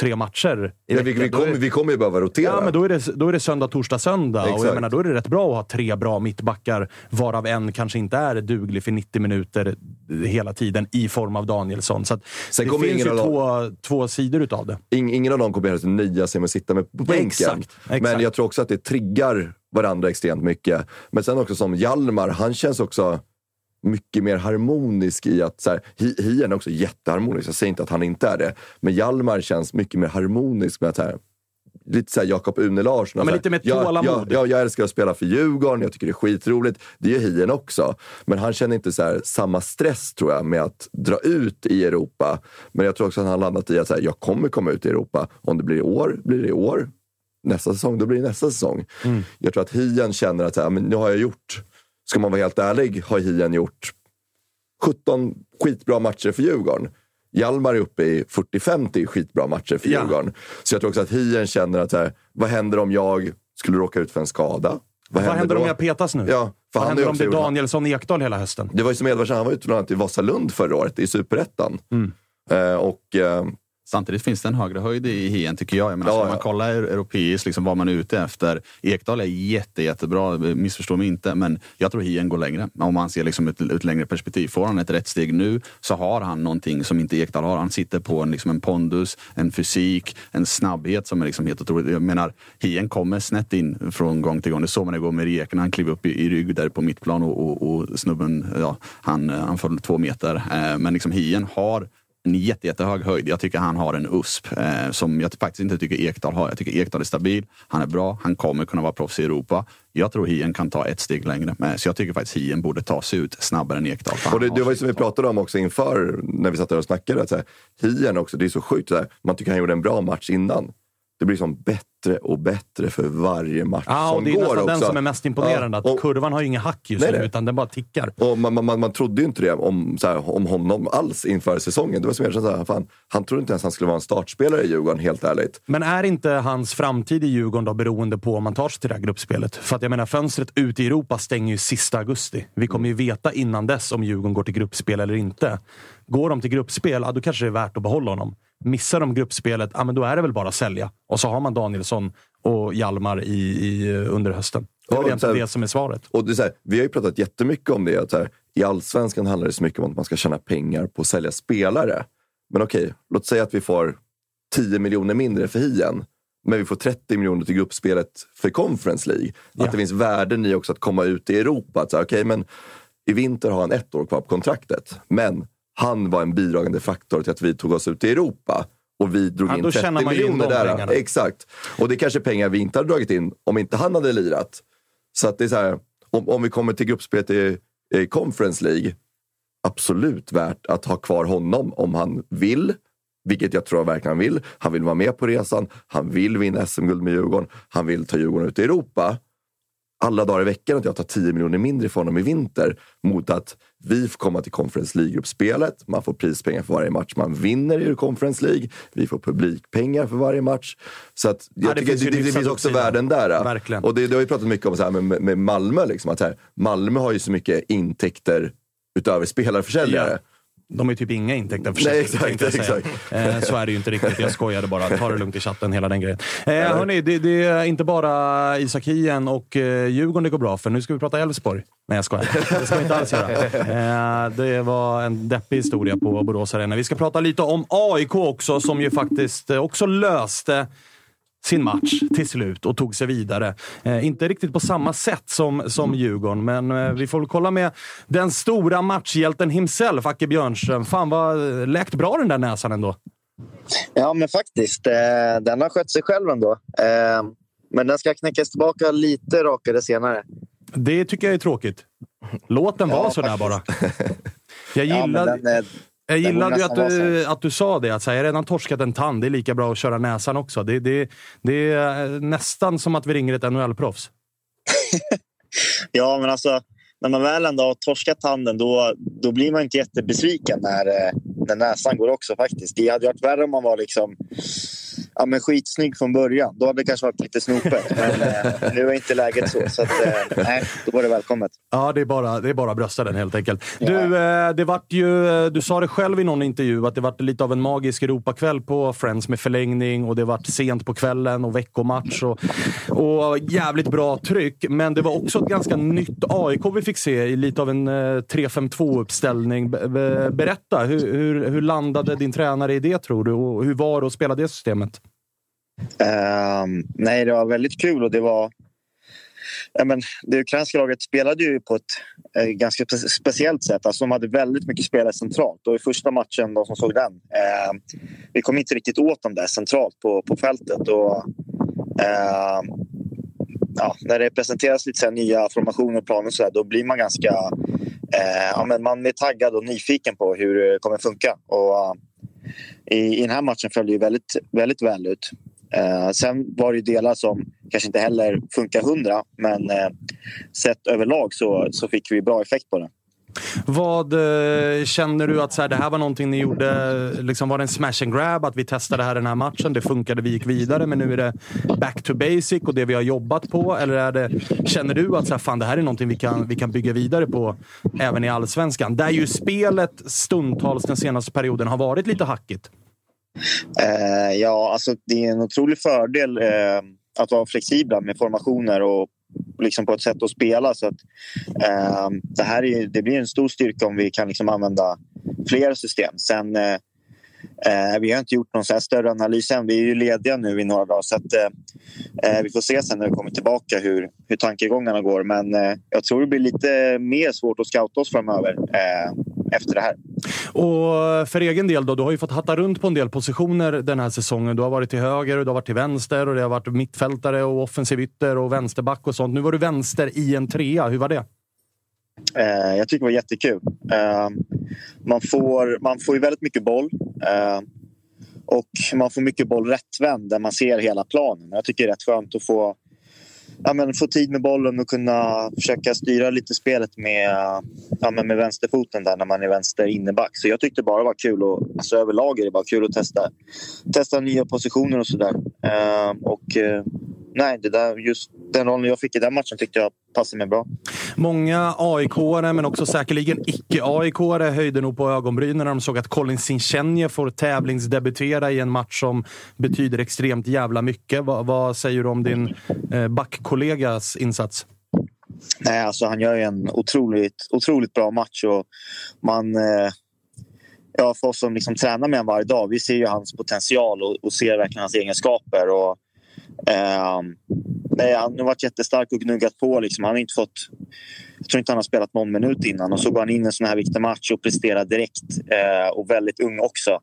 tre matcher i Ja, vi, vi, kommer, vi kommer ju behöva rotera. Ja, men då är, det, då är det söndag, torsdag, söndag. Och jag menar, då är det rätt bra att ha tre bra mittbackar, varav en kanske inte är duglig för 90 minuter hela tiden i form av Danielsson. Så att Sen det kommer finns ju två, två sidor utav det. Ing, ingen av dem kommer heller nöja sig med att sitta med på bänken. Exakt, exakt. Men jag tror också att det triggar varandra extremt mycket. Men sen också som Hjalmar, han känns också mycket mer harmonisk i att... Så här, Hi- Hien är också jätteharmonisk, jag säger inte att han inte är det. Men Hjalmar känns mycket mer harmonisk med att så här, Lite såhär Jakob Une Larsson. Men lite mer jag, tålamod. jag, jag, jag älskar att spela för Djurgården, jag tycker det är skitroligt. Det gör Hien också. Men han känner inte så här, samma stress tror jag med att dra ut i Europa. Men jag tror också att han har landat i att så här, jag kommer komma ut i Europa. Om det blir i år, blir det i år. Nästa säsong, då blir det nästa säsong. Jag tror att Hien känner att så här, men nu har jag gjort, ska man vara helt ärlig, har Hien gjort 17 skitbra matcher för Djurgården. Hjalmar är uppe i 40-50 skitbra matcher för Ja. Djurgården. Så jag tror också att Hien känner att här, vad händer om jag skulle råka ut för en skada? Vad händer då? om jag petas nu? Ja, Vad händer om det är Danielsson Ekdal hela hösten? Det var ju som Edvardsson, han var ute bland annat i Vasalund förra året i Superettan. Mm. Eh, och eh, Samtidigt finns det en högre höjd i Hien tycker jag. jag menar, Ja, ska ja. man kollar europeiskt liksom, vad man är ute efter. Ekdal är jätte, jättebra, missförstå mig inte, men jag tror Hien går längre. Om man ser liksom ett, ett längre perspektiv. Får han ett rätt steg nu så har han någonting som inte Ekdal har. Han sitter på en, liksom en pondus, en fysik, en snabbhet som är liksom helt otroligt. Jag menar, Hien kommer snett in från gång till gång. Det såg man igår med Rieken. Han klev upp i, i rygg där på mittplan och, och, och snubben, ja, han, han föll två meter. Eh, men liksom Hien har en jätte, jättehög höjd. Jag tycker han har en USP eh, som jag faktiskt inte tycker Ekdal har. Jag tycker Ekdal är stabil, han är bra, han kommer kunna vara proffs i Europa. Jag tror Hien kan ta ett steg längre. Men, så jag tycker faktiskt Hien borde ta sig ut snabbare än Ekdal. Och det, det var ju som vi pratade om också inför, när vi satt där och snackade. Att så här, Hien också, det är så sjukt. Så här, man tycker han gjorde en bra match innan. Det blir som bättre och bättre för varje match och som det är går nästan också. den som är mest imponerande. Ja, att och- kurvan har ju inga hack just nu, utan den bara tickar. Och man, man, man, trodde ju inte det om, här, om honom alls inför säsongen. Det var som jag kände, så här, fan, han trodde inte ens han skulle vara en startspelare i Djurgården, helt ärligt. Men är inte hans framtid i Djurgården då beroende på om man tar sig till det här gruppspelet? För att jag menar, fönstret ut i Europa stänger ju sista augusti. Vi kommer ju veta innan dess om Djurgården går till gruppspel eller inte. Går de till gruppspel, ja, då kanske det är värt att behålla honom. Missar de gruppspelet, ja, men då är det väl bara att sälja. Och så har man Danielsson och Hjalmar i, i, under hösten. Det är Ja, väl egentligen det som är svaret. Och det är här, vi har ju pratat jättemycket om det. Att här, I allsvenskan handlar det så mycket om att man ska tjäna pengar på att sälja spelare. Men okej, låt säga att vi får 10 miljoner mindre för Hien. Men vi får 30 miljoner till gruppspelet för Conference League. Att det finns värden i också att komma ut i Europa. Att så här, okej, men I vinter har han ett år kvar på kontraktet. Men han var en bidragande faktor till att vi tog oss ut i Europa. och vi drog Ja, in då 30 tjänar man ju in miljoner där. pengarna. Exakt. Och det är kanske pengar vi inte hade dragit in om inte han hade lirat. Så att det är så här, om, om vi kommer till gruppspelet i, i Conference League, absolut värt att ha kvar honom om han vill. Vilket jag tror verkligen han vill. Han vill vara med på resan. Han vill vinna SM-guld med Djurgården. Han vill ta Djurgården ut i Europa. Alla dagar i veckan att jag tar 10 miljoner mindre för honom i vinter mot att vi får komma till Conference League-gruppspelet. Man får prispengar för varje match man vinner i Conference League. Vi får publikpengar för varje match. Så att jag Ja, det finns det, det, det finns också uppsida. värden där. Verkligen. Och det, det har vi pratat mycket om så här med, med Malmö. Liksom, att här, Malmö har ju så mycket intäkter utöver spelarförsäljare. Ja. De är typ inga intäkter för Nej, sig, exakt, jag säga. exakt. Eh, Så är det ju inte riktigt. Jag skojade bara. Ta det lugnt i chatten, hela den grejen. Eh, hörni, det, det är inte bara Isak Hien och eh, Djurgården det går bra för. Nu ska vi prata Elfsborg. Nej, jag skojar. Det ska vi inte alls göra. Eh, det var en deppig historia på Borås Arena. Vi ska prata lite om AIK också, som ju faktiskt också löste sin match till slut och tog sig vidare. Eh, inte riktigt på samma sätt som, som Djurgården, men eh, vi får väl kolla med den stora matchhjälten himself, Acke Björnström. Fan vad eh, läkt bra den där näsan ändå. Ja, men faktiskt. Eh, den har skött sig själv ändå. Eh, men den ska knäckas tillbaka lite rakare senare. Det tycker jag är tråkigt. Låt den vara Ja, sådär bara. *laughs* Jag Ja, men gillade, den, jag gillade ju att du, att du sa det. Att så här, jag redan torskat en tand. Det är lika bra att köra näsan också. Det, det, det är nästan som att vi ringer ett NHL-proffs. *laughs* Ja, men alltså när man väl ändå har torskat tanden då, då blir man inte jättebesviken när, eh, när näsan går också faktiskt. Det hade varit värre om man var liksom ja, men skitsnygg från början. Då hade det kanske varit lite snopet. *laughs* Men eh, nu är inte läget så. Så att, eh, nej, då var det välkommet. Ja, det är bara, det är bara brösta den helt enkelt. Du, eh, det vart ju, eh, du sa det själv i någon intervju att det vart lite av en magisk Europakväll på Friends med förlängning och det vart sent på kvällen och veckomatch och, och jävligt bra tryck. Men det var också ett ganska nytt AIK vi fick se i lite av en eh, 3-5-2-uppställning. Be- be- Berätta, hur, hur, hur landade din tränare i det tror du och hur var det att spela det systemet? Ehm, nej, det var väldigt kul och det var... Ja, men det ukrainska laget spelade ju på ett eh, ganska speciellt sätt. Alltså, de hade väldigt mycket spelare centralt. Och I första matchen, de som såg den, eh, vi kom inte riktigt åt dem där centralt på, på fältet. Och, eh, ja, när det presenteras lite så här nya formationer och planer så här, då blir man ganska... Eh, ja, men man är taggad och nyfiken på hur det kommer funka. Och, eh, i, I den här matchen föll det ju väldigt, väldigt väl ut. Eh, sen var det ju delar som kanske inte heller funkar hundra men eh, sett överlag så, så fick vi bra effekt på det. Vad eh, känner du att så här, det här var någonting ni gjorde? Liksom, var det en smash and grab? Att vi testade det här den här matchen, det funkade, vi gick vidare, men nu är det back to basic och det vi har jobbat på? Eller är det, känner du att så här, fan, det här är någonting vi kan, vi kan bygga vidare på även i allsvenskan? Där ju spelet stundtals den senaste perioden har varit lite hackigt. Eh, ja, alltså det är en otrolig fördel eh, att vara flexibla med formationer och liksom på ett sätt att spela. Så att, eh, det, här är, det blir en stor styrka om vi kan liksom använda flera system. Sen, eh, eh, vi har inte gjort någon så här större analys än. Vi är ju lediga nu i några dagar. Så att, eh, eh, vi får se sen när vi kommer tillbaka hur, hur tankegångarna går. Men eh, jag tror det blir lite mer svårt att scouta oss framöver eh, efter det här. Och för egen del då, du har ju fått hatta runt på en del positioner den här säsongen. Du har varit till höger, och du har varit till vänster och det har varit mittfältare och offensiv ytter och vänsterback och sånt. Nu var du vänster i en trea. Hur var det? Eh, jag tycker det var jättekul. Eh, man, får, man får ju väldigt mycket boll. Eh, och man får mycket boll rättvänd där man ser hela planen. Jag tycker det är rätt skönt att få, ja, men få tid med bollen och kunna försöka styra lite spelet med, ja, men med vänsterfoten där när man är vänster inneback. Så jag tyckte bara det var kul. Och, alltså, överlag är det bara kul att testa, testa nya positioner och sådär. Eh, och eh, nej, det där, just den rollen jag fick i den matchen tyckte jag passade mig bra. Många aik men också säkerligen icke aik höjde nog på ögonbrynen när de såg att Colin Sinchenje får tävlingsdebutera i en match som betyder extremt jävla mycket. Vad, vad säger du om din eh, backkollegas insats? Nej, alltså han gör ju en otroligt, otroligt bra match. Och man, eh, ja, för oss som liksom tränar med honom varje dag, vi ser ju hans potential och, och ser verkligen hans egenskaper. Och, eh, nej, han har varit jättestark och gnuggat på. Liksom. Han har inte fått, jag tror inte han har spelat någon minut innan. Och så går han in i en sån här viktig match och presterar direkt. Eh, och väldigt ung också.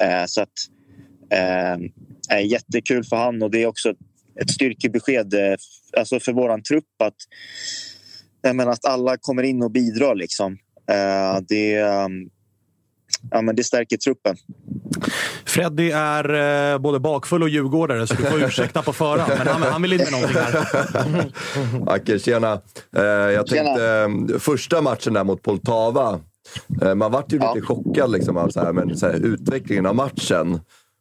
Eh, så att, ehm, eh, jättekul för han och det är också ett styrkebesked eh, alltså för våran trupp att, jag menar, att alla kommer in och bidrar. Liksom. Eh, det, eh, ja, men det stärker truppen. Freddy är eh, både bakfull och djurgårdare, så du får ursäkta på förhand. Men han, han vill inte med någonting här. *laughs* Acke, tjena. Eh, jag tänkte, eh, första matchen där mot Poltava. Eh, man vart ju lite chockad liksom, av så här, men, så här, utvecklingen av matchen.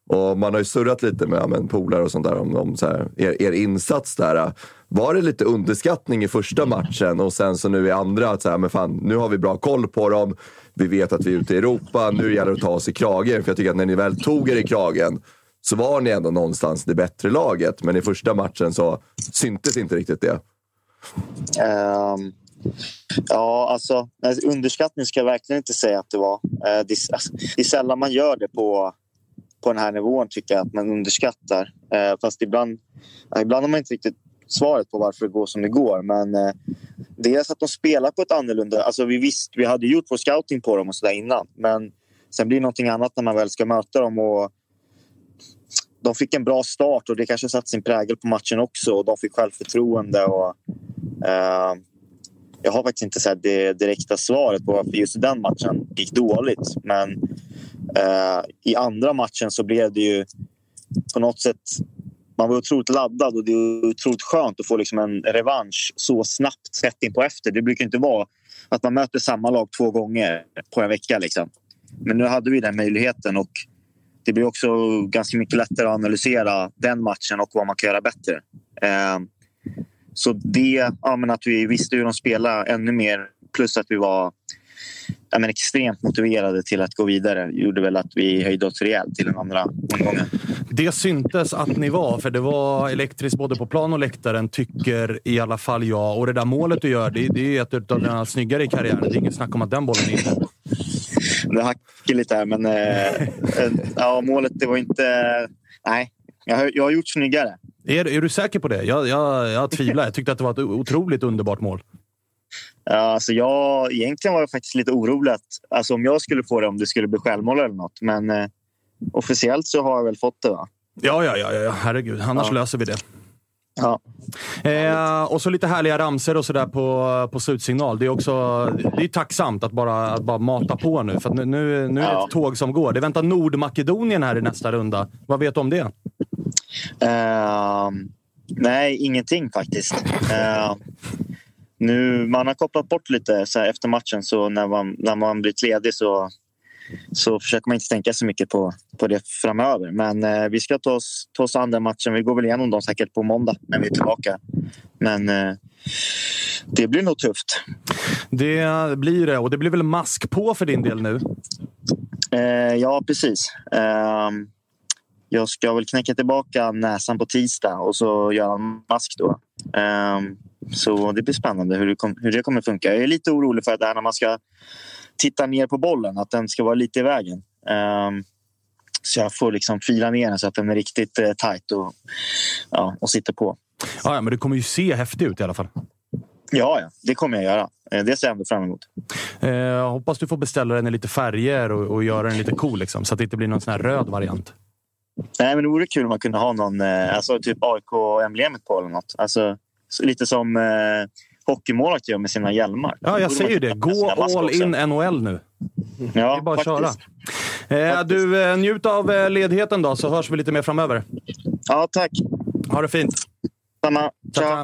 Och man har ju surrat lite med, med polare och sånt där om, om så här, er, er insats där. Var det lite underskattning i första matchen och sen så nu i andra att så här, men fan, nu har vi bra koll på dem. Vi vet att vi är ute i Europa. Nu gäller det att ta oss i kragen. För jag tycker att när ni väl tog er i kragen så var ni ändå någonstans det bättre laget. Men i första matchen så syntes inte riktigt det. Um, ja, alltså, alltså underskattning ska jag verkligen inte säga att det var. Uh, det, alltså, det är sällan man gör det på, på den här nivån, tycker jag, att man underskattar. Eh, fast ibland, ibland har man inte riktigt svaret på varför det går som det går. Men eh, dels att de spelar på ett annorlunda... Alltså vi, visst, vi hade gjort vår scouting på dem och så där innan. Men sen blir det någonting annat när man väl ska möta dem. Och de fick en bra start och det kanske satt sin prägel på matchen också. Och de fick självförtroende. Och, eh, jag har faktiskt inte så det direkta svaret på varför just den matchen gick dåligt. Men eh, i andra matchen så blev det ju på något sätt man var otroligt laddad och det är otroligt skönt att få liksom en revansch så snabbt sett in på efter. Det brukar inte vara att man möter samma lag två gånger på en vecka. Liksom. Men nu hade vi den möjligheten och det blir också ganska mycket lättare att analysera den matchen och vad man kan göra bättre. Eh, så det, ja, men att vi visste hur de spelade ännu mer plus att vi var ja, men extremt motiverade till att gå vidare gjorde väl att vi höjde oss rejält till den andra omgången. Det syntes att ni var, för det var elektriskt både på plan och läktaren, tycker i alla fall jag. Och det där målet du gör, det, det är ett av dina snyggare i karriären. Det är inget snack om att den bollen är inne. Det hackar lite här, men äh, ja, målet det var inte... Nej, jag har, jag har gjort snyggare. Är, är du säker på det? Jag, jag, jag tvivlar. Jag tyckte att det var ett otroligt underbart mål. Alltså jag, egentligen var jag faktiskt lite orolig att, alltså om jag skulle få det om det skulle bli självmål eller något. Men eh, officiellt så har jag väl fått det va? Ja, ja, ja, ja. herregud. Annars ja. löser vi det. Ja. Eh, och så lite härliga ramser och sådär på, på slutsignal. Det är också det är tacksamt att bara, att bara mata på nu. För nu, nu, nu är det ja. ett tåg som går. Det väntar Nordmakedonien här i nästa runda. Vad vet du om det? Uh, nej, ingenting faktiskt. Uh, nu, man har kopplat bort lite så efter matchen så när man, när man blivit ledig så, så försöker man inte tänka så mycket på, på det framöver. Men eh, vi ska ta oss, ta oss an den matchen. Vi går väl igenom dem säkert på måndag när vi är tillbaka. Men eh, det blir nog tufft. Det blir det. Och det blir väl mask på för din del nu? Eh, ja, precis. Jag ska väl knäcka tillbaka näsan på tisdag och så göra en mask då. Ehm, så det blir spännande hur det, kom, hur det kommer funka. Jag är lite orolig för att det här när man ska titta ner på bollen, att den ska vara lite i vägen. Um, så jag får liksom fila ner den så att den är riktigt uh, tight och, ja, och sitter på. Ja, ja, men det kommer ju se häftigt ut i alla fall. Ja, ja, det kommer jag göra. Eh, det ser jag ändå fram emot. Eh, hoppas du får beställa den i lite färger och, och göra den lite cool, liksom, så att det inte blir någon sån här röd variant. Nej, men det vore kul om man kunde ha någon, alltså typ AIK-emblemet på eller något. Alltså, lite som eh, hockeymålvakter gör med sina hjälmar. Ja, jag säger ju det. Gå all in NHL nu. Ja, det är bara att köra. Eh, du, eh, njut av eh, ledigheten då, så hörs vi lite mer framöver. Ja, tack. Ha det fint. Samma. Ciao.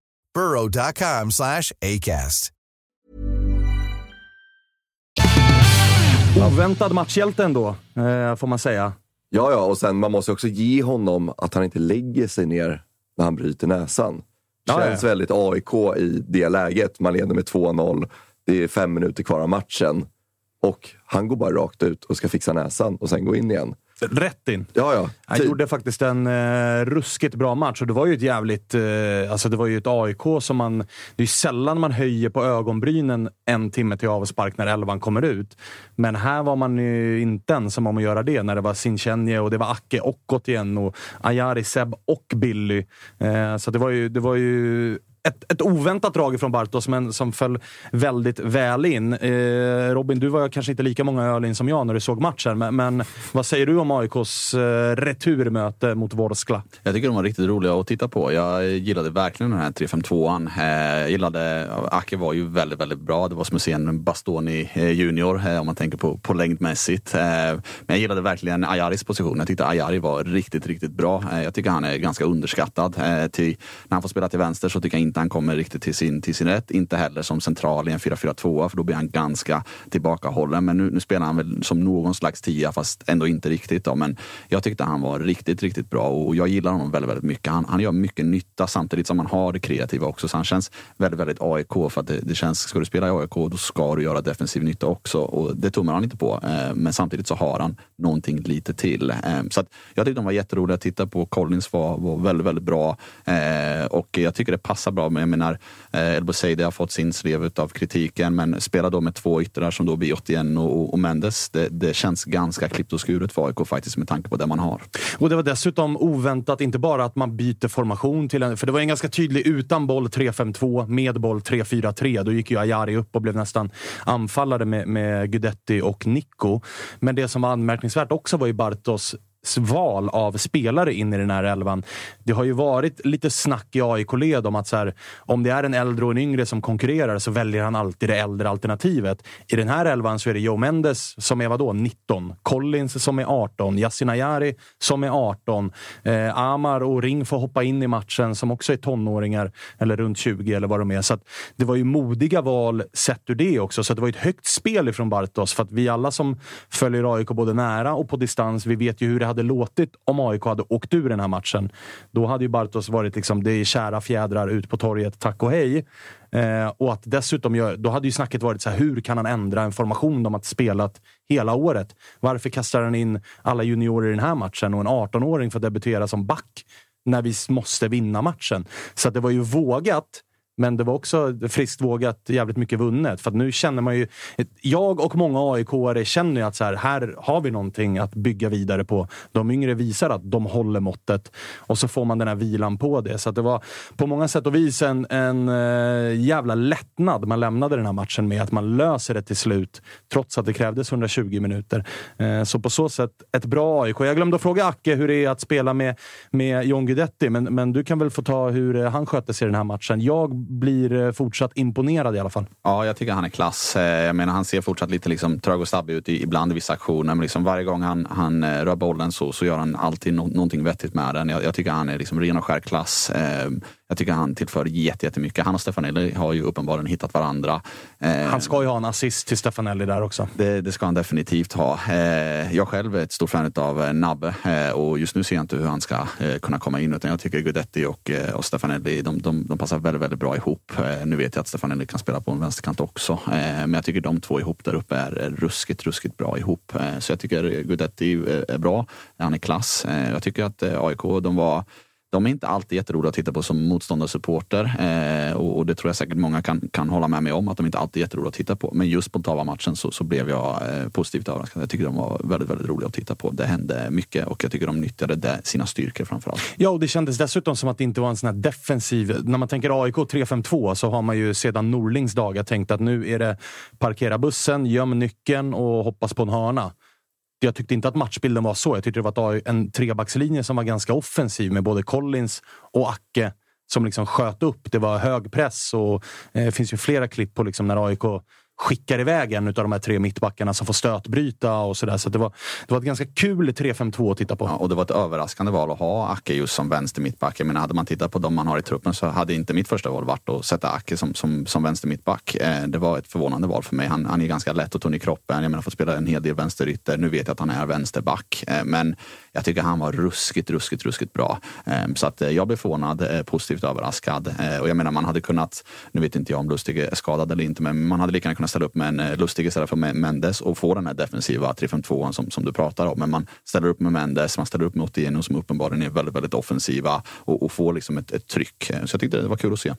burrow.com slash ACAST. Oväntad matchhjälte ändå, eh, får man säga. Ja, ja, och sen man måste också ge honom att han inte lägger sig ner när han bryter näsan. Det Ja, känns ja. väldigt AIK i det läget. Man leder med 2-0. Det är fem minuter kvar av matchen. Och han går bara rakt ut och ska fixa näsan och sen gå in igen. Rätt in. Ja, ja. Han Tid- gjorde faktiskt en eh, ruskigt bra match och det var ju ett jävligt... Eh, alltså det var ju ett AIK som man... Det är ju sällan man höjer på ögonbrynen en timme till avspark när elvan kommer ut. Men här var man ju inte ensam om att göra det när det var Sinchenye och det var Acke och igen och Ayari, Seb och Billy. Eh, så det var ju... Det var ju ett, ett oväntat drag från Bartos, men som föll väldigt väl in. Eh, Robin, du var kanske inte lika många öl in som jag när du såg matchen, men, men vad säger du om AIKs eh, returmöte mot Vorskla? Jag tycker de var riktigt roliga att titta på. Jag gillade verkligen den här 3-5-2an. Eh, gillade, Ake var ju väldigt, väldigt bra. Det var som att se en Bastoni eh, junior eh, om man tänker på, på längdmässigt. Eh, Men jag gillade verkligen Ayaris position. Jag tyckte Ayari var riktigt, riktigt bra. Eh, Jag tycker han är ganska underskattad. Eh, Till, när han får spela till vänster så tycker jag inte han kommer riktigt till sin, till sin rätt. Inte heller som central i en 4-4-2 för då blir han ganska tillbakahållen. Men nu, nu spelar han väl som någon slags tia fast ändå inte riktigt. Då. Men jag tyckte han var riktigt, riktigt bra och jag gillar honom väldigt, väldigt mycket. Han, han gör mycket nytta samtidigt som han har det kreativa också. Så han känns väldigt, väldigt AIK för att det, det känns, ska du spela i AIK då ska du göra defensiv nytta också och det tummar han inte på. Eh, Men samtidigt så har han någonting lite till. Eh, Så att jag tyckte de var jätteroliga att titta på. Collins var, var väldigt, väldigt bra Eh, och jag tycker det passar bra. Men jag menar, eh, El Bouzedi har fått sin slev av kritiken men spela då med två yttrar som då blir Otieno och, och Mendes. Det, det känns ganska klippt och skuret för AIK faktiskt med tanke på det man har. Och det var dessutom oväntat, inte bara att man byter formation till en... För det var en ganska tydlig utan boll 3-5-2, med boll 3-4-3. Då gick ju Ayari upp och blev nästan anfallare med, med Gudetti och Nico. Men det som var anmärkningsvärt också var ju Bartos val av spelare in i den här elvan. Det har ju varit lite snack i AIK-led om att så här, om det är en äldre och en yngre som konkurrerar så väljer han alltid det äldre alternativet. I den här elvan så är det Joe Mendes som är vadå, 19, Collins som är 18, Yasin Ayari som är 18, eh, Amar och Ring får hoppa in i matchen som också är tonåringar, eller runt 20 eller vad de är. Så att det var ju modiga val sett ur det också. Så att det var ett högt spel ifrån Bartos. För att vi alla som följer AIK både nära och på distans, vi vet ju hur det hade låtit om AIK hade åkt ur den här matchen. Då hade ju Bartos varit liksom, det är kära fjädrar ut på torget, tack och hej. Eh, och att dessutom, gör, då hade ju snacket varit så här, hur kan han ändra en formation de har spelat hela året? Varför kastar han in alla juniorer i den här matchen och en 18-åring får debutera som back när vi måste vinna matchen? Så att det var ju vågat. Men det var också friskt vågat, jävligt mycket vunnet. För att nu känner man ju... Jag och många AIK-are känner ju att så här, här har vi någonting att bygga vidare på. De yngre visar att de håller måttet och så får man den här vilan på det. Så att det var på många sätt och vis en, en eh, jävla lättnad man lämnade den här matchen med. Att man löser det till slut, trots att det krävdes 120 minuter. Eh, så på så sätt, ett bra AIK. Jag glömde att fråga Acke hur det är att spela med, med John Guidetti, men, men du kan väl få ta hur eh, han skötte sig i den här matchen. Jag blir eh, fortsatt imponerad i alla fall. Ja, jag tycker han är klass. Eh, Jag menar, han ser fortsatt lite liksom trög och stabbig ut ibland i vissa aktioner. Men liksom varje gång han, han eh, rör bollen så, så gör han alltid no någonting vettigt med den. Jag, jag tycker han är liksom ren och skär klass. Eh, Jag tycker han tillför jätte- jättemycket. Han och Stefanelli har ju uppenbarligen hittat varandra. Eh, Han ska ju ha en assist till Stefanelli där också. Det, det ska han definitivt ha. Eh, jag själv är ett stort fan av Nabbe och just nu ser jag inte hur han ska kunna komma in utan jag tycker Guidetti och, och Stefanelli de, de, de passar väldigt, väldigt bra ihop ihop. Eh, nu vet jag att Stefanelli kan spela på en vänsterkant också eh, men jag tycker de två ihop där uppe är, ruskigt, ruskigt bra ihop. Eh, så jag tycker Guidetti är, bra. Han är klass. Jag tycker att AIK, de var de är inte alltid jätteroliga att titta på som motståndarsupporter eh, och, och det tror jag säkert många kan, kan hålla med mig om att de inte alltid är jätteroliga att titta på. Men just på Tava-matchen så, så blev jag eh, positivt överraskad. Jag tycker de var väldigt, väldigt roliga att titta på. Det hände mycket och jag tycker de nyttjade det, sina styrkor framförallt. Ja, och det kändes dessutom som att det inte var en sån här defensiv... När man tänker AIK 3-5-2 så har man ju sedan Norlings dagar tänkt att nu är det parkera bussen, göm nyckeln och hoppas på en hörna. Jag tyckte inte att matchbilden var så. Jag tyckte det var en trebackslinje som var ganska offensiv med både Collins och Acke som liksom sköt upp. Det var hög press och eh, det finns ju flera klipp på liksom när AIK skickar iväg en av de här tre mittbackarna som får stötbryta och sådär. Så det var, det var ett ganska kul 3-5-2 att titta på. Ja, och det var ett överraskande val att ha Acke just som vänster mittback. Jag menar, hade man tittat på de man har i truppen så hade inte mitt första val varit att sätta Acke som, som, som vänster mittback. Eh, det var ett förvånande val för mig. Han, han är ganska lätt och tunn i kroppen. Jag menar, får spela en hel del vänsterytter. Nu vet jag att han är vänsterback, eh, men jag tycker han var ruskigt, ruskigt, ruskigt bra. Eh, så att eh, jag blev förvånad, eh, positivt överraskad. Eh, och jag menar, man hade kunnat, nu vet inte jag om Lustig är skadad eller inte, men man hade lika gärna kunnat ställa upp med en Lustig istället för med Mendes och få den här defensiva 3-5-2 som, som du pratar om. Men man ställer upp med Mendes, man ställer upp med Otieno som uppenbarligen är väldigt, väldigt offensiva och, och får liksom ett, ett tryck. Så jag tyckte det var kul att se.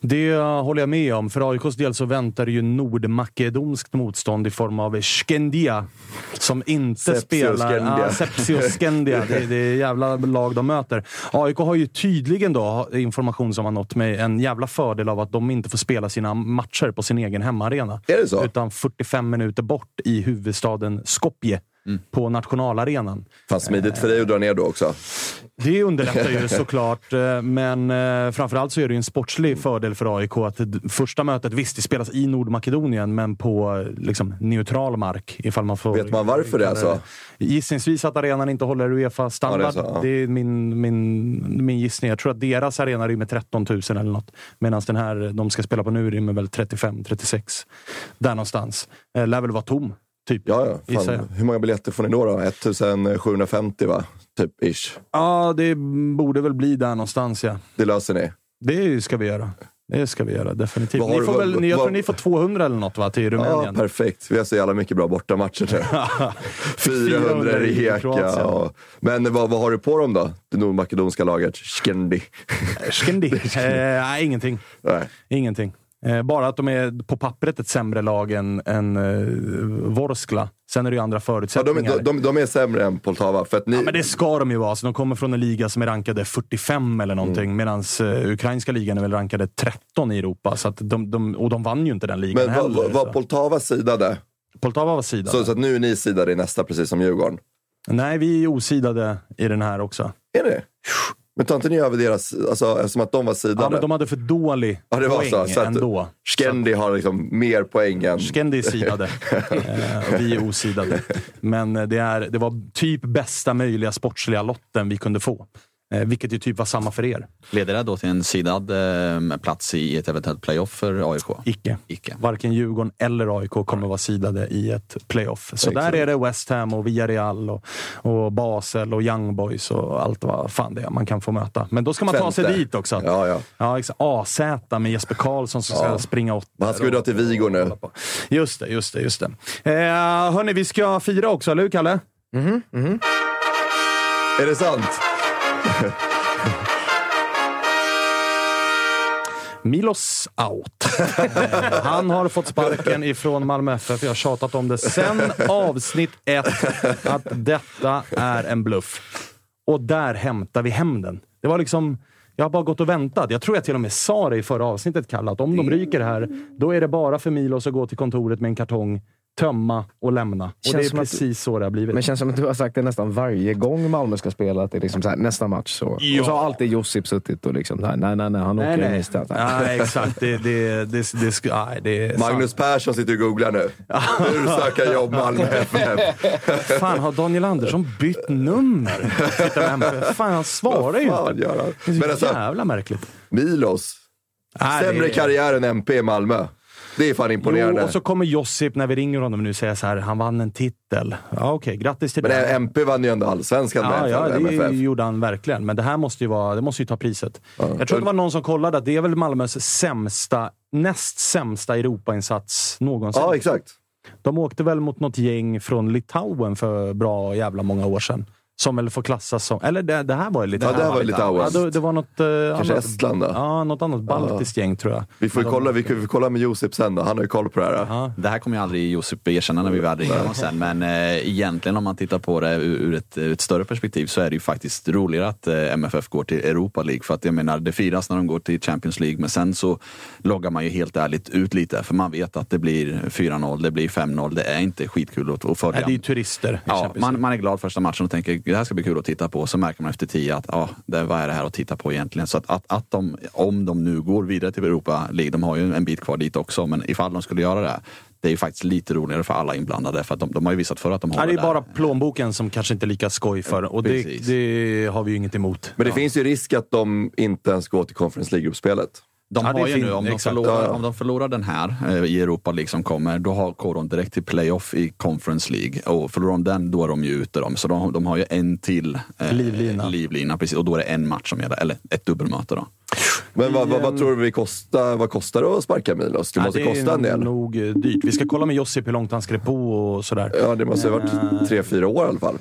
Det håller jag med om. För AIKs del så väntar ju nordmakedonskt motstånd i form av Skendia. Som inte Sepsi och spelar... Skendia. Ja, *laughs* Skendia. Det, det är jävla lag de möter. AIK har ju tydligen då, information som har nått mig, en jävla fördel av att de inte får spela sina matcher på sin egen hemmaarena. Är det så? Utan 45 minuter bort i huvudstaden Skopje. På nationalarenan. Fan smidigt för dig att dra ner då också. Det underlättar ju såklart, eh, men eh, framförallt så är det ju en sportslig fördel för AIK att första mötet, visst det spelas i Nordmakedonien, men på liksom, neutral mark. Ifall man får, Vet man varför det alltså? Gissningsvis att arenan inte håller Uefa-standard. Ja, det är så, ja. det är min, min, min gissning. Jag tror att deras arena rymmer 13 000 eller något. Medan den här de ska spela på nu rymmer väl 35-36. Där någonstans. Eh, lär väl vara tom, typ. Ja, ja. Fan, hur många biljetter får ni då? då? 1750 va? Typ ish. Ja, det borde väl bli där någonstans, ja. Det löser ni. Det ska vi göra. Det ska vi göra, definitivt. Vad har Ni får väl, ni, jag tror ni får 200 eller något va, till Ja, Rumänien? perfekt. Vi har så jävla mycket bra bortamatcher nu. *laughs* 400 i. Kroatien. Ja. Men vad, vad har du på dem då? Det nordmakedonska laget? Skendi. Skendi? *laughs* eh, nej, ingenting. Nej. Ingenting. Eh, bara att de är på pappret ett sämre lag än, än eh, Vorskla. Sen är det ju andra Ja, de, förutsättningar. de, de, är sämre än Poltava. För att ni, Ja, men det ska de ju vara. Så de kommer från en liga som är rankade 45 eller någonting. Mm. Medan uh, ukrainska ligan är väl rankade 13 i Europa. Så att de, de, och de vann ju inte den ligan men heller. var, var. Poltava sidade? Poltava var sidade. Så, så att nu är ni sidade i nästa, precis som Djurgården? Nej, vi är osidade i den här också. Är det? Men tar inte ni över deras, alltså, eftersom att de var sidade? Ja, men de hade för dålig Ja, det var poäng så. så att ändå. Skendi har liksom mer poäng än... Skendi är sidade. *laughs* eh, och vi är osidade. Men eh, det, är, det var typ bästa möjliga sportsliga lotten vi kunde få. Eh, vilket ju typ var samma för er. Leder det då till en sidad eh, plats i ett eventuellt playoff för AIK? Icke. Icke. Varken Djurgården eller AIK kommer vara sidade i ett playoff. Så Exakt. där är det West Ham och Villarreal och, och Basel och Young Boys och allt vad fan det är man kan få möta. Men då ska man ta sig dit också. Ja, ja. Ja, exakt. AZ med Jesper Karlsson som ska Ja. springa åt. Han ska ju dra till Vigo nu. Just det, just det, just det. Eh, hörni, vi ska fira också, eller hur Kalle? Är det sant? Milos out. *laughs* Han har fått sparken ifrån Malmö FF. Jag har tjatat om det sen avsnitt ett, att detta är en bluff. Och där hämtar vi hem den. Det var liksom... Jag har bara gått och väntat. Jag tror jag till och med sa det i förra avsnittet, Kalle, att om de ryker här, då är det bara för Milos att gå till kontoret med en kartong tömma och lämna. Och Känns det är precis så det har blivit. Men känns som att du har sagt det nästan varje gång Malmö ska spela. Att det är liksom så här, nästa match. Så. Ja. Och så har alltid Josip suttit och liksom, nej, nej, nej, nej han nej, åker nej. nej. istället. *laughs* nej, exakt. Det, det, det, det, det, nej, det är Magnus Persson sitter och googlar nu. *laughs* Hur söka jobb Malmö FF? *laughs* Fan, har Daniel Andersson bytt nummer? Titta vem- Fan, han svarar ju inte. gör han? Det är så Men alltså- jävla märkligt. Milos. Nej, Sämre det är- karriär än MP i Malmö. Det är fan imponerande. Jo, och så kommer Josip när vi ringer honom nu säga så här, han vann en titel. Ja, okej, grattis till Men det. MP vann ju ändå allsvenskan Ja, med ja, det MFF. gjorde han verkligen. Men det här måste ju, vara, det måste ju ta priset. Jag tror det var någon som kollade att det är väl Malmös sämsta, näst sämsta Europainsats någonsin. Ja, exakt. De åkte väl mot något gäng från Litauen för bra jävla många år sedan. Som väl får klassas som... Eller det, det här var ju Litauen. Ja, det här var Litauen. Ja, det, det var något... eh, Kanske annat, Estland då? Ja, något annat baltiskt gäng tror jag. Vi får kolla, de- vi får kolla med Josip sen då. Han har ju koll på det här. Ja. Det här kommer ju aldrig Josip erkänna när vi väl ringer honom sen. Men eh, egentligen om man tittar på det ur, ur ett, ur ett större perspektiv så är det ju faktiskt roligare att eh, MFF går till Europa League. För att jag menar, det firas när de går till Champions League. Men sen så loggar man ju helt ärligt ut lite. För man vet att det blir 4-0, det blir 5-0. Det är inte skitkul att, att följa. Nej, det är ju turister i Ja, Champions man, man är glad första matchen och tänker det här ska bli kul att titta på. Så märker man efter tio att ja, det, vad är det här att titta på egentligen? Så att, att, att de, om de nu går vidare till Europa League, de har ju en bit kvar dit också, men ifall de skulle göra det, det är ju faktiskt lite roligare för alla inblandade. För att de, de har ju visat för att de har Ja, det är där. bara plånboken som kanske inte är lika skoj för. Och det, det har vi ju inget emot. Men det finns ju risk att de inte ens går till Conference League-gruppspelet. De Ja, det har är ju nu, om de, Exakt. förlorar, Ja. om de förlorar den här eh, i Europa League som kommer, då har går de direkt till playoff i Conference League. Och förlorar de den, då är de ju ute. Dem. Så de, de har ju en till eh, Livlina. livlina precis, och då är det en match som gäller, eller ett dubbelmöte. Då. Men vad, vad, vad tror du vi kostar, vad kostar det att sparka Milos? Det Ja, måste det är kosta en del. nog eh, dyrt. Vi ska kolla med Josip hur långt han skrev på och sådär. Ja, det måste ha varit tre, fyra år i alla fall.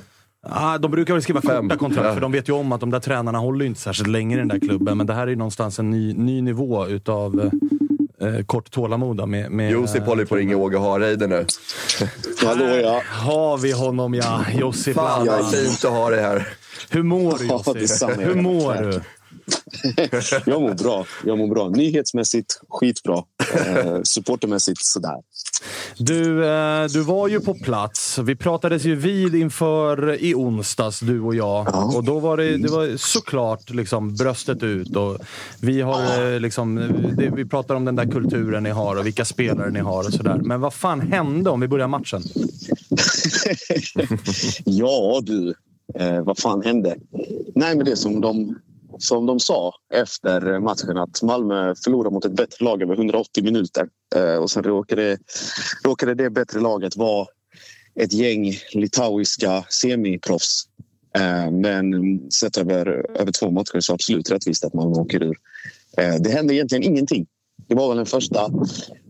Ah, de brukar väl skriva Fem. korta kontrakt, Ja. för de vet ju om att de där tränarna håller ju inte särskilt länge i den där klubben. Men det här är ju någonstans en ny, ny nivå utav eh, kort tålamod. Med, med, Josip håller ju på att ringa Åge Hareide nu. Hallå ja. Har vi honom ja, Josip Fan vad fint att ha dig här. Hur mår du Ja, Josip? detsamma. Hur mår du? *laughs* Jag mår bra. Jag mår bra. Nyhetsmässigt skitbra. Eh, supportermässigt sådär. Du, eh, du var ju på plats. Vi pratades ju vid inför i onsdags, du och jag. Ja. Och då var det, det var såklart liksom bröstet ut. Och vi, har, eh, liksom, det, vi pratar om den där kulturen ni har och vilka spelare ni har och sådär. Men vad fan hände om vi börjar matchen? *laughs* Ja du, eh, vad fan hände? Nej men det som de, som de sa efter matchen att Malmö förlorade mot ett bättre lag över 180 minuter. Eh, och sen råkade, råkade det bättre laget vara ett gäng litauiska semiproffs. Eh, men sett över, över två matcher så absolut rättvist att Malmö åker ur. Eh, det hände egentligen ingenting. Det var väl den första,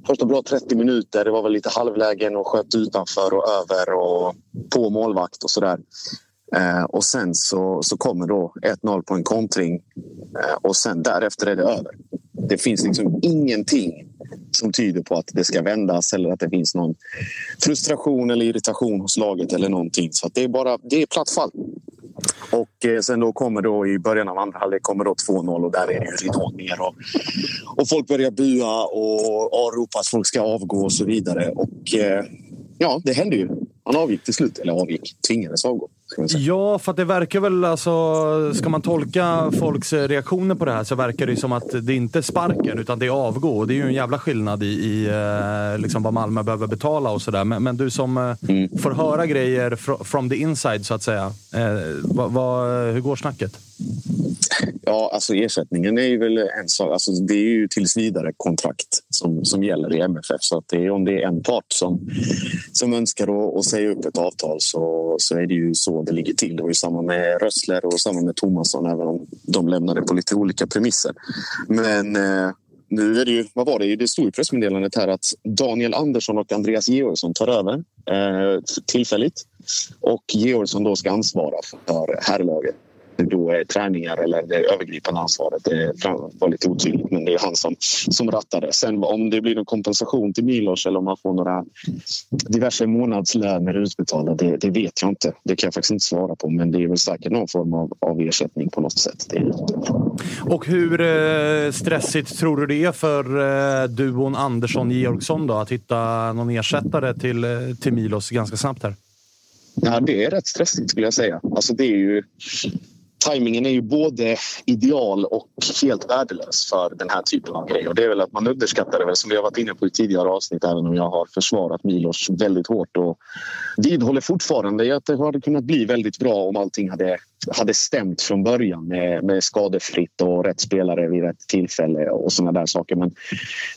första bra 30 minuter. Det var väl lite halvlägen och sköt utanför och över och på målvakt och sådär. Eh, och sen så, så kommer då 1-0 på en kontring eh, och sen därefter är det över. Det finns liksom ingenting som tyder på att det ska vändas eller att det finns någon frustration eller irritation hos laget eller någonting. Så att det är bara det är platt fall. Och eh, sen då kommer då i början av andra halvlek kommer då 2-0 och där är det ju ridån ner. Och, och folk börjar bua och ropa att folk ska avgå och så vidare. Och eh, ja, det hände ju. Han avgick till slut. Eller avgick, tvingades avgå. Ja, för det verkar väl alltså... Ska man tolka folks reaktioner på det här så verkar det som att det inte är sparken utan det är avgå. Och Det är ju en jävla skillnad i, i eh, liksom vad Malmö behöver betala och sådär. Men, men du som eh, får höra grejer fr- from the inside så att säga. Eh, vad, vad, hur går snacket? Ja, alltså ersättningen är ju väl en sak. Alltså, det är ju tills vidare kontrakt som, som gäller i MFF. Så att det är, om det är en part som, som önskar att, att säga upp ett avtal så, så är det ju så det ligger till. Det var ju samma med Rössler och samma med Tomasson även om de lämnade på lite olika premisser. Men eh, nu är det ju, vad var det? Det stod i pressmeddelandet här att Daniel Andersson och Andreas Georgsson tar över eh, tillfälligt. Och Georgsson då ska ansvara för herrlaget då är träningar eller det övergripande ansvaret det var lite otydligt. Men det är han som, som rattade. Sen om det blir någon kompensation till Milos eller om man får några diverse månadslöner utbetalda, det, det vet jag inte. Det kan jag faktiskt inte svara på. Men det är väl säkert någon form av, av ersättning på något sätt. Det och hur eh, stressigt tror du det är för eh, duon Andersson-Georgsson att hitta någon ersättare till, eh, till Milos ganska snabbt här? Ja, det är rätt stressigt skulle jag säga. Alltså det är ju tajmingen är ju både ideal och helt värdelös för den här typen av grejer. Och det är väl att man underskattar det, väl, som vi har varit inne på i tidigare avsnitt även om jag har försvarat Milos väldigt hårt och vidhåller fortfarande att det hade kunnat bli väldigt bra om allting hade, hade stämt från början med, med skadefritt och rätt spelare vid rätt tillfälle och sådana där saker. Men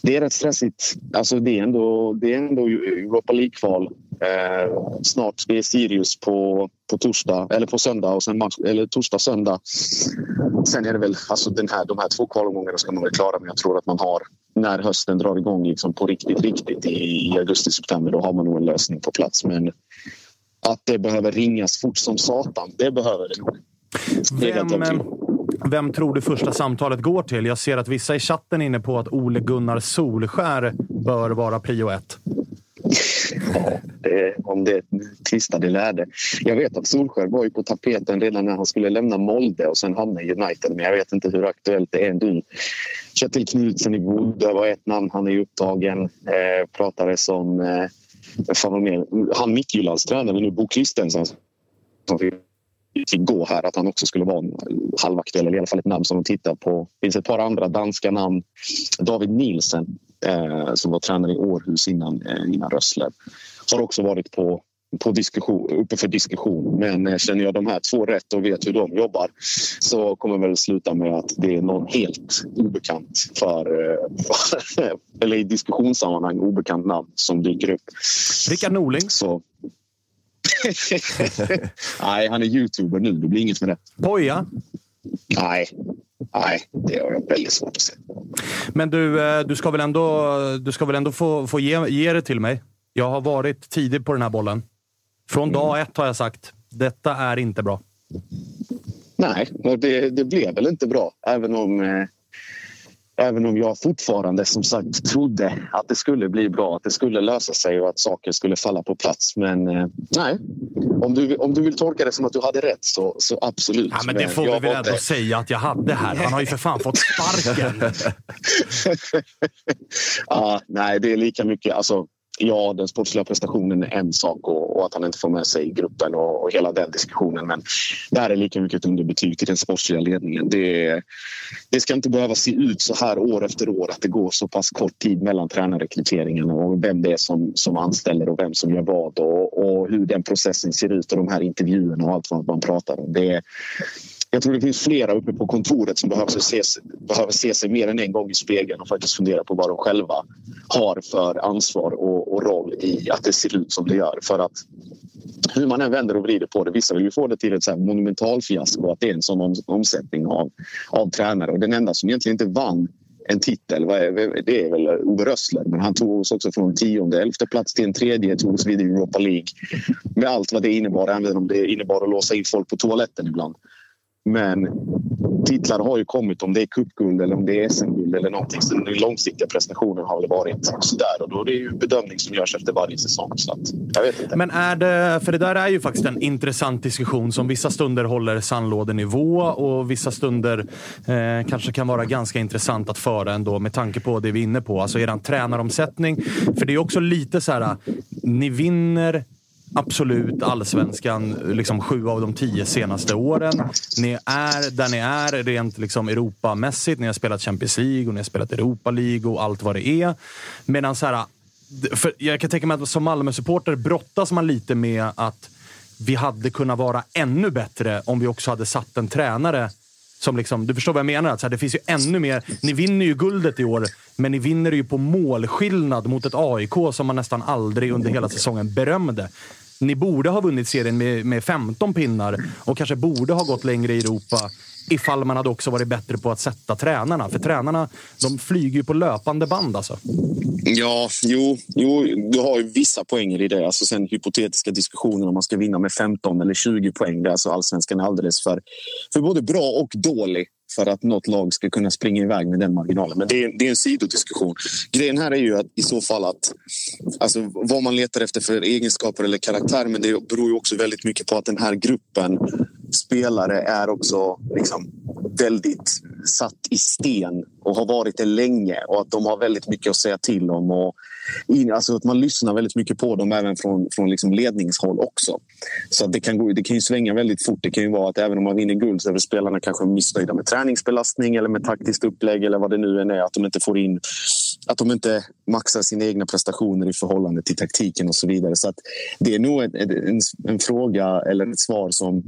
det är rätt stressigt. Alltså det är ändå, det är ändå Europa League-kval Eh, snart blir Sirius på, på torsdag eller på söndag och sen match, eller torsdag, söndag. Sen är det väl alltså den här, de här två kvalomgångarna ska man väl klara men jag tror att man har när hösten drar igång liksom på riktigt, riktigt i, i augusti, september då har man nog en lösning på plats. Men att det behöver ringas fort som satan, det behöver det nog. Vem, eh, vem tror du första samtalet går till? Jag ser att vissa i chatten är inne på att Ole Gunnar Solskär bör vara prio ett. Ja, *laughs* det, om det tvistade lärde. Jag vet att Solskjaer var ju på tapeten redan när han skulle lämna Molde och sen hamna i United. Men jag vet inte hur aktuellt det är nu. Kjetil Knutsen i Bodö var ett namn. Han är upptagen. Eh, pratade som... Eh, fan mer? Han Midtjyllands tränare nu, Bo Christensen som fick gå här, att han också skulle vara halvaktuell eller i alla fall ett namn som de tittar på. Det finns ett par andra danska namn. David Nielsen eh, som var tränare i Århus innan, eh, innan Rössler har också varit på, på diskussion, uppe för diskussion. Men eh, känner jag de här två rätt och vet hur de jobbar så kommer väl sluta med att det är någon helt obekant för, för *laughs* eller i diskussionssammanhang obekant namn som dyker upp. Rickard Norling. Så, *laughs* Nej, han är youtuber nu. Det blir inget med det. Poja? Nej, Nej, det har jag väldigt svårt att se. Men du, eh, du ska väl ändå, du ska väl ändå få, få ge, ge det till mig? Jag har varit tidig på den här bollen. Från dag mm. ett har jag sagt, detta är inte bra. Nej, det, det blev väl inte bra. Även om eh, Även om jag fortfarande som sagt trodde att det skulle bli bra, att det skulle lösa sig och att saker skulle falla på plats. Men eh, nej, om du, om du vill tolka det som att du hade rätt så, så absolut. Ja, men det får vi väl ändå säga att jag hade här. Han har ju för fan fått sparken. *laughs* ja, nej, det är lika mycket. Alltså, ja, den sportsliga prestationen är en sak och, och, att han inte får med sig gruppen och, och, hela den diskussionen. Men det här är lika mycket ett underbetyg till den sportsliga ledningen. Det, det ska inte behöva se ut så här år efter år att det går så pass kort tid mellan tränarrekryteringen och vem det är som, som anställer och vem som gör vad och, och hur den processen ser ut och de här intervjuerna och allt vad man pratar om. Det, jag tror det finns flera uppe på kontoret som behöver se, behöver se sig mer än en gång i spegeln och faktiskt fundera på vad de själva har för ansvar och, och roll i att det ser ut som det gör. För att hur man än vänder och vrider på det. Vissa vill ju få det till ett så här monumentalfiasko att det är en sån omsättning av, av tränare. Och den enda som egentligen inte vann en titel. Det är väl Ove Rössler, men han tog oss också från tionde, elfte plats till en tredje, tog oss vidare i Europa League. Med allt vad det innebar, även om det innebar att låsa in folk på toaletten ibland. Men titlar har ju kommit om det är cupguld eller om det är SM-guld eller någonting. Så den långsiktiga prestationen har väl varit sådär och då är det ju bedömning som görs efter varje säsong. Så att, jag vet inte. Men är det, för det där är ju faktiskt en intressant diskussion som vissa stunder håller sandlådenivå och vissa stunder eh, kanske kan vara ganska intressant att föra ändå med tanke på det vi är inne på. Alltså eran tränaromsättning. För det är också lite så här, ni vinner absolut allsvenskan liksom sju av de tio senaste åren. Ni är där ni är rent liksom Europamässigt. Ni har spelat Champions League och ni har spelat Europa League och allt vad det är. Medan så här, för jag kan tänka mig att som Malmö-supporter brottas man lite med att vi hade kunnat vara ännu bättre om vi också hade satt en tränare som liksom, du förstår vad jag menar? Att så här, det finns ju ännu mer. Ni vinner ju guldet i år, men ni vinner ju på målskillnad mot ett AIK som man nästan aldrig under hela säsongen berömde. ni borde ha vunnit serien med, med 15 pinnar och kanske borde ha gått längre i Europa ifall man hade också varit bättre på att sätta tränarna. För tränarna de flyger ju på löpande band alltså. Ja, jo, jo, du har ju vissa poänger i det. Alltså sen hypotetiska diskussioner om man ska vinna med 15 eller 20 poäng. Alltså allsvenskan är alldeles för, för både bra och dålig för att något lag ska kunna springa iväg med den marginalen. Men det är, det är en sidodiskussion. Grejen här är ju att i så fall att alltså, vad man letar efter för egenskaper eller karaktär. Men det beror ju också väldigt mycket på att den här gruppen spelare är också liksom väldigt satt i sten och har varit det länge och att de har väldigt mycket att säga till om. Och in, alltså att man lyssnar väldigt mycket på dem även från, från liksom ledningshåll också. Så det, kan gå, det kan ju svänga väldigt fort. Det kan ju vara att även om man vinner guld så är spelarna kanske missnöjda med träningsbelastning eller med taktiskt upplägg eller vad det nu än är. Att de inte får in att de inte maxar sina egna prestationer i förhållande till taktiken och så vidare. Så det är nog en, en, en, fråga eller ett svar som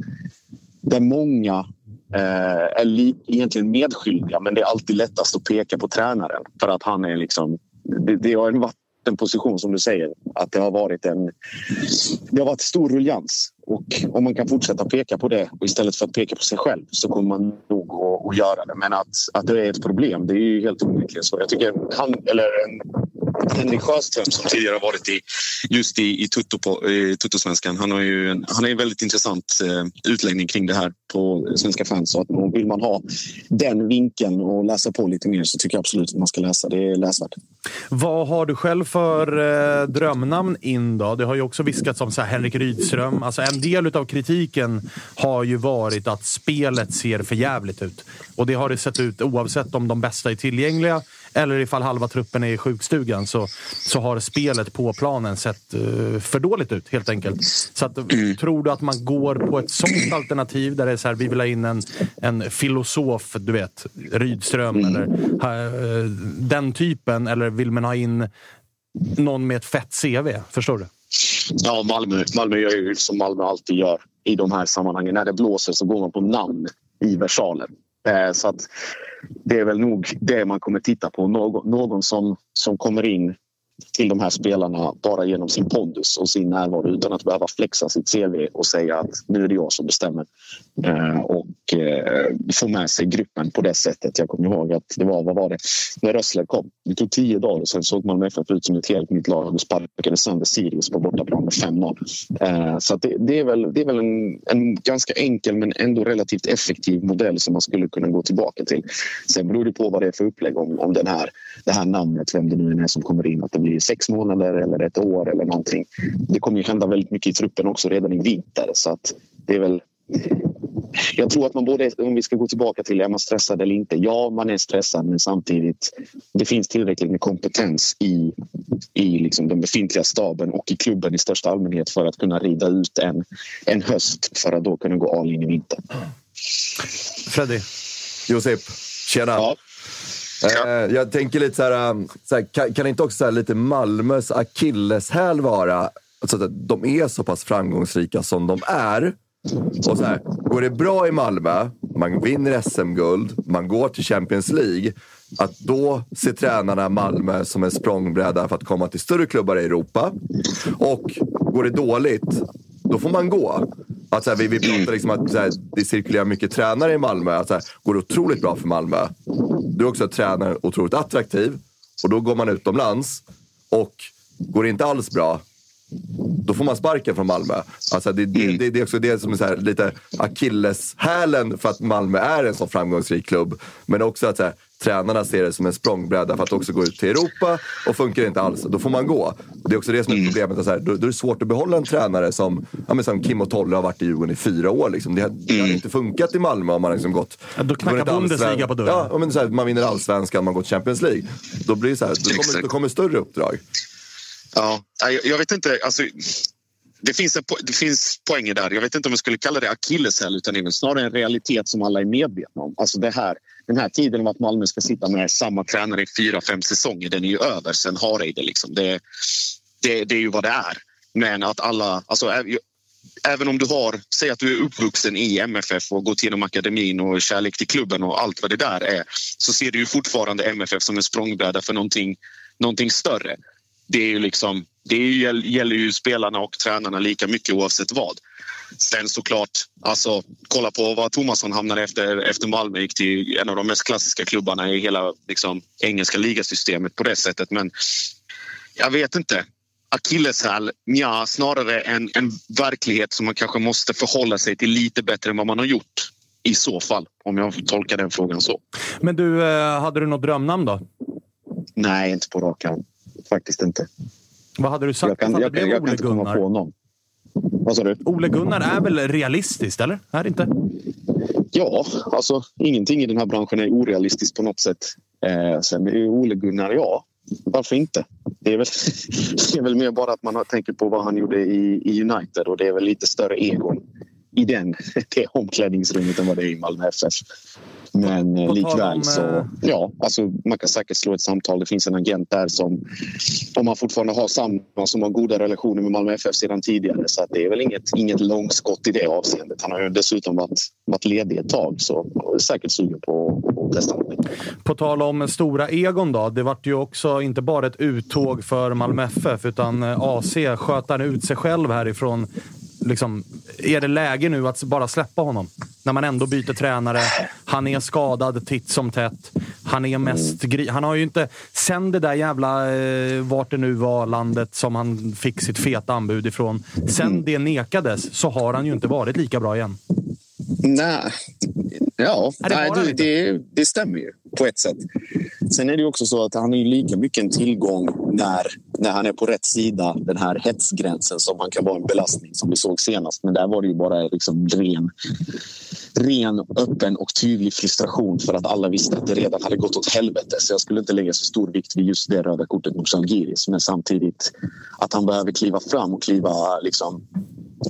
där många eh, är li, egentligen medskyldiga men det är alltid lättast att peka på tränaren för att han är liksom... Det, det har varit en position som du säger, att det har varit en det har varit stor ruljans. Och om man kan fortsätta peka på det och istället för att peka på sig själv så kommer man nog att, att göra det. Men att, att det är ett problem, det är ju helt onekligen så. Jag tycker han, eller en, Henrik Sjöström som tidigare varit i, just i, i, tutto på, i Tuttosvenskan. Han har ju en, han är en väldigt intressant eh, utläggning kring det här på Svenska fans. Så att, vill man ha den vinkeln och läsa på lite mer så tycker jag absolut att man ska läsa. Det är läsvärt. Vad har du själv för eh, drömnamn in då? Det har ju också viskats om så Henrik Rydström. Alltså en del av kritiken har ju varit att spelet ser för jävligt ut. Och det har det sett ut oavsett om de bästa är tillgängliga eller ifall halva truppen är i sjukstugan så, så har spelet på planen sett uh, för dåligt ut helt enkelt. Så att, mm. tror du att man går på ett sånt alternativ där det är så här, vi vill ha in en, en filosof, du vet, Rydström mm. eller uh, den typen, eller vill man ha in någon med ett fett CV? Förstår du? Ja, Malmö, Malmö gör ju som Malmö alltid gör i de här sammanhangen. När det blåser så går man på namn i versaler. Eh, så att det är väl nog det man kommer titta på. Någon, någon som, som kommer in till de här spelarna bara genom sin pondus och sin närvaro utan att behöva flexa sitt CV och säga att nu är det jag som bestämmer. Eh, och eh, få med sig gruppen på det sättet. Jag kommer ihåg att det var, vad var det, när Rössler kom. Det tog tio dagar och sen såg Malmö FF ut som ett helt nytt lag och sparkade sönder Sirius på bortaplan med 5-0. Eh, så det, det, är väl, det är väl en, en ganska enkel men ändå relativt effektiv modell som man skulle kunna gå tillbaka till. Sen beror det på vad det är för upplägg om, om den här, det här namnet, vem det nu är som kommer in, att det blir sex månader eller ett år eller någonting. Det kommer ju hända väldigt mycket i truppen också redan i vinter så att det är väl jag tror att man både, om vi ska gå tillbaka till är man stressad eller inte? Ja, man är stressad men samtidigt det finns tillräckligt med kompetens i, i liksom den befintliga staben och i klubben i största allmänhet för att kunna rida ut en, en höst för att då kunna gå all in i vinter. Freddy? Josip, tjena. Ja. Ja. Eh, jag tänker lite så här, um, så här kan, kan inte också så här, lite Malmös akilleshäl vara så att de är så pass framgångsrika som de är? Och så här, går det bra i Malmö, man vinner SM-guld, man går till Champions League. Att då ser tränarna Malmö som en språngbräda för att komma till större klubbar i Europa. Och går det dåligt, då får man gå. Att, så här, vi, vi pratar liksom att så här, det cirkulerar mycket tränare i Malmö. Att, så här, går det otroligt bra för Malmö, Du är också tränare, otroligt attraktiv. Och då går man utomlands. Och går det inte alls bra, då får man sparken från Malmö. Alltså det, det, det, det är också det som är så lite akilleshälen för att Malmö är en så framgångsrik klubb. Men också att så här, tränarna ser det som en språngbräda för att också gå ut till Europa och funkar det inte alls, då får man gå. Det är också det som är mm. problemet. Att så här, då, då, är det svårt att behålla en tränare som, ja, men som Kim och Tolle har varit i Djurgården i fyra år. Liksom. Det, har, det har mm. inte funkat i Malmö om man liksom gått... Ja, då knackar Bundesliga på dörren. Ja, men så här, man vinner allsvenskan, man går till Champions League. Då, blir det så här, då, kommer, då kommer större uppdrag. Ja, jag vet inte. Alltså, det finns, en, det finns poänger där. Jag vet inte om jag skulle kalla det akilleshäl utan det är snarare en realitet som alla är medvetna om. Alltså det här, den här tiden om att Malmö ska sitta med samma tränare i fyra, fem säsonger, den är ju över sen Hareide. Liksom. Det, det, det är ju vad det är. Men att alla... Alltså, även om du har, säg att du är uppvuxen i MFF och gått igenom akademin och kärlek till klubben och allt vad det där är så ser du ju fortfarande MFF som en språngbräda för någonting, någonting större. Det är ju liksom, det är gäller ju spelarna och tränarna lika mycket oavsett vad. Sen såklart, alltså, kolla på vad Tomasson hamnade efter, efter Malmö gick till en av de mest klassiska klubbarna i hela liksom, engelska ligasystemet på det sättet. Men jag vet inte. Akilleshäl, ja, snarare en, en verklighet som man kanske måste förhålla sig till lite bättre än vad man har gjort. I så fall, om jag får tolka den frågan så. Men du, eh, hade du något drömnamn då? Nej, inte på rak arm. Faktiskt inte. Vad hade du sagt Jag kan, jag, jag, jag kan inte komma på någon. Vad sa du? Ole Gunnar är väl realistiskt, eller? Är det inte? Ja, alltså ingenting i den här branschen är orealistiskt på något sätt. Eh, sen är Ole Gunnar, ja, varför inte? Det är, väl, *laughs* det är väl mer bara att man tänker på vad han gjorde i, i United och det är väl lite större egon i den, *laughs* det omklädningsrummet än vad det är i Malmö FF. Men eh, på tal likväl om, så, eh, ja, alltså man kan säkert slå ett samtal. Det finns en agent där som, om man fortfarande har samma, som har goda relationer med Malmö FF sedan tidigare. Så att det är väl inget, inget långskott i det avseendet. Han har ju dessutom varit, varit ledig ett tag så säkert sugen på att testa någonting. På tal om stora Egon då. Det vart ju också inte bara ett uttåg för Malmö FF, utan eh, AC sköt han ut sig själv härifrån. Liksom, är det läge nu att bara släppa honom? När man ändå byter tränare. Han är skadad titt som tätt. Han är mest gri- Han har ju inte... Sen det där jävla, eh, vart det nu var, landet som han fick sitt feta anbud ifrån. Sen det nekades så har han ju inte varit lika bra igen. Nej, ja, det nej, det, det, det stämmer ju på ett sätt. Sen är det också så att han är lika mycket en tillgång när, när han är på rätt sida den här hetsgränsen som han kan vara en belastning som vi såg senast. Men där var det ju bara liksom ren, ren, öppen och tydlig frustration för att alla visste att det redan hade gått åt helvete. Så jag skulle inte lägga så stor vikt vid just det röda kortet mot Žalgiris. Men samtidigt att han behöver kliva fram och kliva liksom,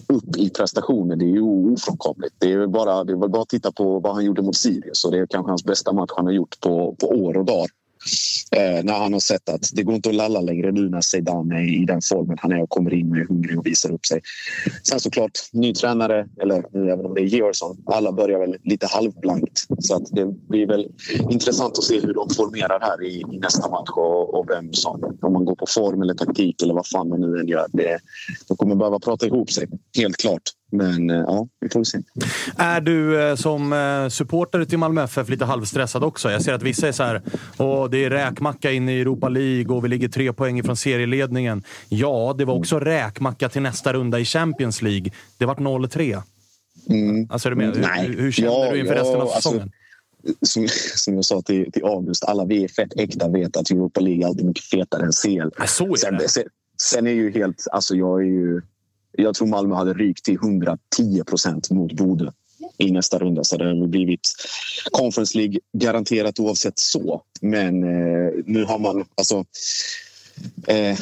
upp i prestationen, Det är ju ofrånkomligt. Det är väl bara, det är väl bara att titta på vad han gjorde mot Sirius och det är kanske hans bästa match han har gjort på, på år och dag. Eh, när han har sett att det går inte att lalla längre nu när Zeidan är i den formen han är och kommer in och är hungrig och visar upp sig. Sen såklart, ny tränare, eller nu även om det är Georgsson, alla börjar väl lite halvblankt. Så att det blir väl intressant att se hur de formerar här i, i nästa match och, och vem som, om man går på form eller taktik eller vad fan man nu än gör. Det, de kommer behöva prata ihop sig, helt klart. Men eh, ja, vi får se. Är du eh, som eh, supporter till Malmö FF lite halvstressad också? Jag ser att vissa är så här, Åh, det är räkmacka in i Europa League och vi ligger tre poäng ifrån serieledningen. Ja, det var också räkmacka till nästa runda i Champions League. Det vart 0-3. Alltså, är du med? Nej. Hur, hur känner Ja, du inför ja, resten av alltså, säsongen? som, *laughs* som jag sa till, till August, alla vi är fett äkta vet att Europa League är alltid mycket fetare än CL. så är sen, det. sen, sen är ju helt... Alltså jag är ju... Jag tror Malmö hade rykt till 110 procent mot Bodö i nästa runda. Så det har blivit Conference League garanterat oavsett så. Men eh, nu har man... Alltså, Eh,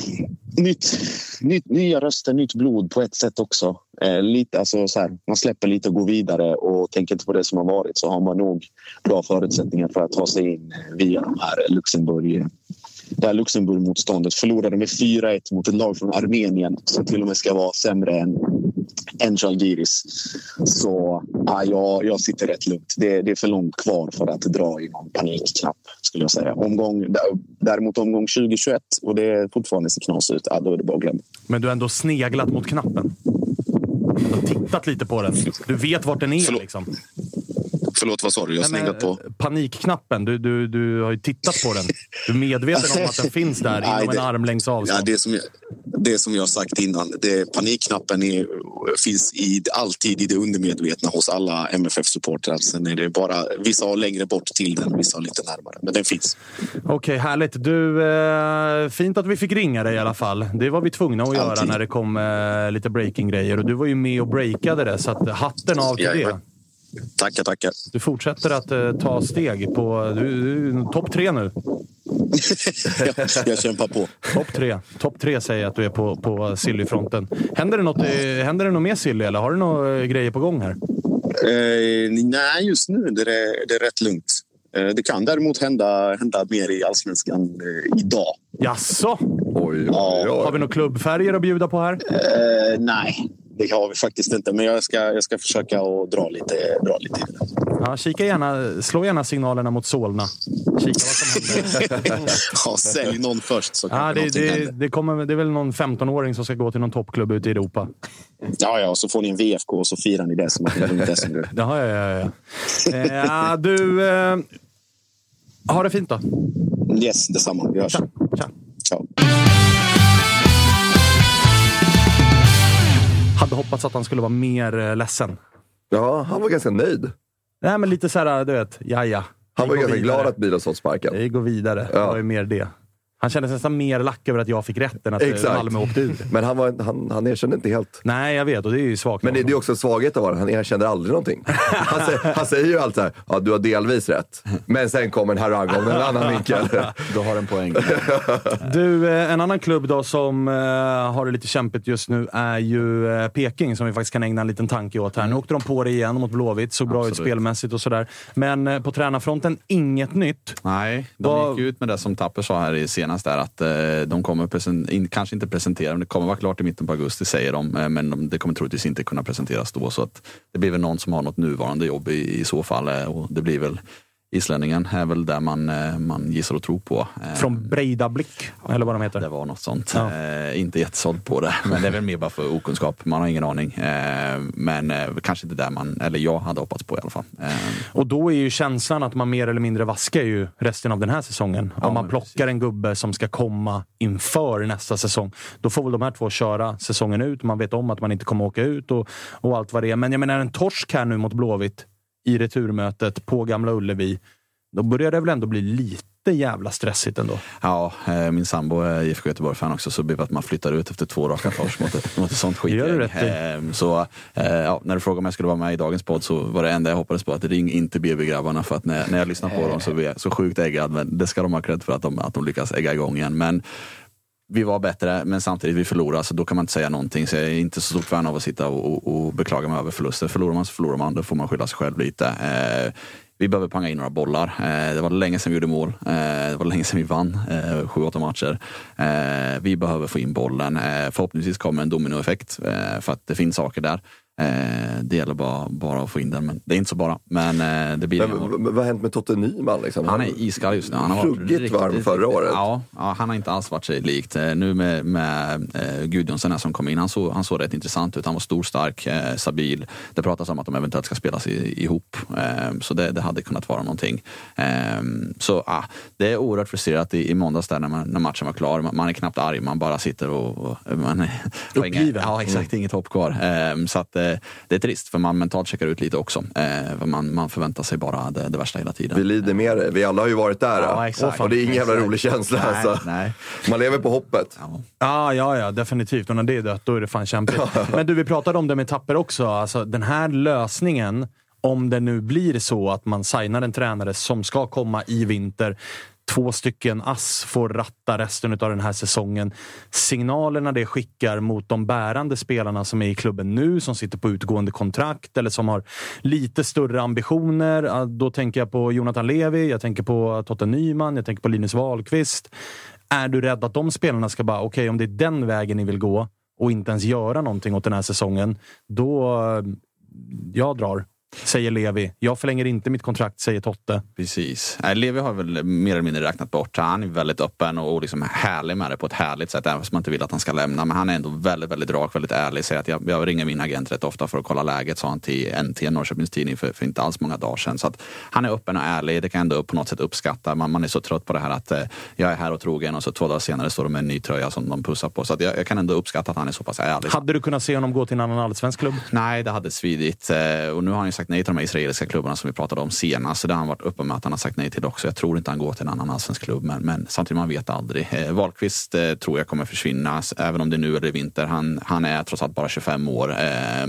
nytt, nytt, nya röster, nytt blod på ett sätt också. Eh, lite, alltså, så här, man släpper lite och går vidare och tänker inte på det som har varit så har man nog bra förutsättningar för att ta sig in via de här Luxemburg det här Luxemburg-motståndet förlorade med 4-1 mot ett lag från Armenien som till och med ska vara sämre än, än Žalgiris. Så ja, jag, jag sitter rätt lugnt. Det, det är för långt kvar för att dra i någon panikknapp skulle jag säga. Omgång, däremot omgång 2021 och det fortfarande ser knas ut, ja, då är det bara att glömma. Men du har ändå sneglat mot knappen. Du har tittat lite på den. Du vet vart den är. Liksom. Förlåt, vad sa du? Jag har sneglat på... eh, Panikknappen. Du, du, du har ju tittat på den. Du är medveten om att den finns där *laughs* Nej, inom det- en armlängds avstånd. Ja, det, som jag, det som jag sagt innan, det, panikknappen är, finns i, alltid i det undermedvetna hos alla MFF-supportrar. Sen är det bara, vissa har längre bort till den, vissa har lite närmare. Men den finns. Okej, härligt. Du, eh, fint att vi fick ringa dig i alla fall. Det var vi tvungna att göra Alltid. när det kom eh, lite breaking-grejer. Och du var ju med och breakade det, så att hatten av till det. Tackar, tackar. Du fortsätter att eh, ta steg på... Du, du, Topp tre nu. *laughs* jag, jag kämpar på. Topp tre. Topp tre säger att du är på, på Silly-fronten. Händer det något, händer det något mer Silly, eller har du några eh, grejer på gång här? Eh, nej, just nu det är det är rätt lugnt. Eh, det kan däremot hända, hända mer i allsvenskan eh, idag. Jaså? Oj, Ja. Har vi några klubbfärger att bjuda på här? Eh, nej, det har vi faktiskt inte. Men jag ska, jag ska försöka att dra lite, dra lite i det. Ja, kika gärna, slå gärna signalerna mot Solna. Kika vad som händer. *laughs* ja, sälj någon först så Ja, det, det, det, kommer, det är väl någon 15-åring som ska gå till någon toppklubb ute i Europa. Ja, ja, och så får ni en VFK och så firar ni det som att ni har vunnit SM-guld. *laughs* Ja, ja, ja. ja. Eh, ja du, eh, ha det fint då. Yes, detsamma. Vi hörs. Tja. Tja. Ciao. Hoppats att han skulle vara mer eh, ledsen. Ja, han var ganska nöjd. Nej, men lite så här, du vet, ja, ja. Han var ganska vidare. glad att Milos fått sparken. Vi går vidare. Det var ju mer det. Han kändes nästan mer lack över att jag fick rätt än att Exakt. Malmö åkte ur. Men han, var, han, han erkände inte helt. Nej, jag vet och det är ju svagt. Men det, det är också en svaghet av honom. Han erkänner aldrig någonting. Han säger, han säger ju alltid så här, ja du har delvis rätt. Men sen kommer en harang om en annan vinkel. *laughs* Du har en poäng. Du, eh, en annan klubb då som eh, har det lite kämpigt just nu är ju eh, Peking som vi faktiskt kan ägna en liten tanke åt här. Nu åkte de på det igen mot Blåvitt, såg bra ut Absolut. spelmässigt och sådär. Men på tränarfronten, inget nytt. Nej, de gick ut med det som Tapper sa här i senast där att eh, de kommer in, kanske inte presentera, men det kommer vara klart i mitten på augusti säger de, eh, men det kommer troligtvis inte kunna presenteras då. Så att det blir väl någon som har något nuvarande jobb i, i så fall eh, och det blir väl Islänningen är väl där man, eh, man gissar och tror på. Eh, Från Breidablick, eller vad de heter. Det var något sånt. Ja. Eh, inte jättesåld på det, men det är väl mer bara för okunskap. Man har ingen aning. Eh, men eh, kanske inte där man, eller jag hade hoppats på i alla fall. Eh, Och då är ju känslan att man mer eller mindre vaskar ju resten av den här säsongen. Om man plockar en gubbe som ska komma inför nästa säsong. Då får väl de här två köra säsongen ut. Man vet om att man inte kommer åka ut och, och allt vad det är. Men jag menar en torsk här nu mot Blåvitt i returmötet på Gamla Ullevi. Då börjar det väl ändå bli lite jävla stressigt ändå. Ja, eh, min sambo är IFK Göteborg-fan också, så det blev att man flyttar ut efter två raka torsk mot, ett- mot ett sånt *laughs* skitgäng. rätt i. Eh, Så eh, ja, när du frågade om jag skulle vara med i dagens podd så var det enda jag hoppades på att ring inte BB-grabbarna för att när, när jag lyssnar på dem så blir jag så sjukt äggad. Men det ska de ha cred för att de, att de lyckas ägga igång igen. Men vi var bättre, men samtidigt vi förlorade, så då kan man inte säga någonting. Så jag är inte så stort fan av att sitta och, och, och beklaga mig över förluster. Förlorar man så förlorar man, då får man skylla sig själv lite. Eh, vi behöver panga in några bollar. Eh, det var länge sedan vi gjorde mål. Eh, det var länge sedan vi vann eh, sju, åtta matcher. Eh, vi behöver få in bollen. Eh, förhoppningsvis kommer en dominoeffekt eh, för att det finns saker där. Eh, det gäller bara, bara att få in den, men det är inte så bara. Men eh, det blir Men, vad har hänt med Totte Nyman? Liksom? Han är iskall just nu. Han har varit Ruggigt varm förra året. Ja, ja, han har inte alls varit sig likt. Eh, Nu med, med eh, Gudjonsen som kom in, han såg, han såg rätt intressant ut. Han var stor, stark, eh, stabil. Det pratas om att de eventuellt ska spelas i, ihop. Eh, så det, det hade kunnat vara någonting. Eh, så ah, det är oerhört frustrerat i, i måndags där när, man, när matchen var klar. Man, man är knappt arg, man bara sitter och... och man Uppgiven. Ja, exakt. Inget hopp kvar. Så att, det är trist, för man mentalt checkar ut lite också. Eh, man, man förväntar sig bara det, det värsta hela tiden. Vi lider med det. Vi alla har ju varit där. Ja, exakt. och det är ingen jävla rolig känsla. Nej, alltså. nej. Man lever på hoppet. Ja, ja, ja, definitivt. Och när det är dött, då är det fan kämpigt. *laughs* Men du, vi pratade om det med Tapper också. Alltså, den här lösningen, om det nu blir så att man signar en tränare som ska komma i vinter, två stycken ass får ratta resten av den här säsongen. Signalerna det skickar mot de bärande spelarna som är i klubben nu, som sitter på utgående kontrakt eller som har lite större ambitioner. Då tänker jag på Jonathan Levi, jag tänker på Totte Nyman, jag tänker på Linus Wahlqvist. Är du rädd att de spelarna ska bara, okej om det är den vägen ni vill gå och inte ens göra någonting åt den här säsongen, då jag drar. Säger Levi. Jag förlänger inte mitt kontrakt, säger Totte. Precis. Nej, Levi har väl mer eller mindre räknat bort. Han är väldigt öppen och, och liksom härlig med det på ett härligt sätt. Även om man inte vill att han ska lämna. Men han är ändå väldigt, väldigt rak, väldigt ärlig. Säger att jag, jag ringer min agent rätt ofta för att kolla läget, sa han till NT, Norrköpings Tidning, för, för inte alls många dagar sedan. Så att han är öppen och ärlig. Det kan jag ändå på något sätt uppskatta. Man, man är så trött på det här att eh, jag är här och trogen och så två dagar senare står de med en ny tröja som de pussar på. Så att jag, jag kan ändå uppskatta att han är så pass ärlig. Hade du kunnat se honom gå till en annan allsvensk klubb? Nej, det hade svidit. Eh, Och nu har han sagt nej till de här israeliska klubbarna som vi pratade om senast. Så det har han varit uppe med att han har sagt nej till också. Jag tror inte han går till en annan allsvensk klubb, men, men samtidigt man vet aldrig. Eh, Wahlqvist eh, tror jag kommer försvinna, även om det är nu eller i vinter. Han, han är trots allt bara 25 år. Eh,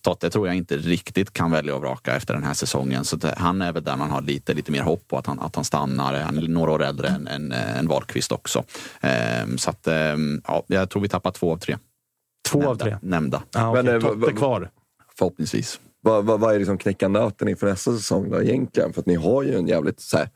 Totte tror jag inte riktigt kan välja och vraka efter den här säsongen. Så det, han är väl där man har lite, lite mer hopp på att han, att han stannar. Han är några år äldre än, än, än Wahlqvist också. Eh, så att, eh, ja, jag tror vi tappar två av tre. Två av Nämnda- tre? Nämnda. Ja, okej. Men, eh, Totte kvar. Förhoppningsvis. Vad, vad, vad är liksom knäcka nöten inför nästa säsong då egentligen? För att ni har ju en jävligt... Så här,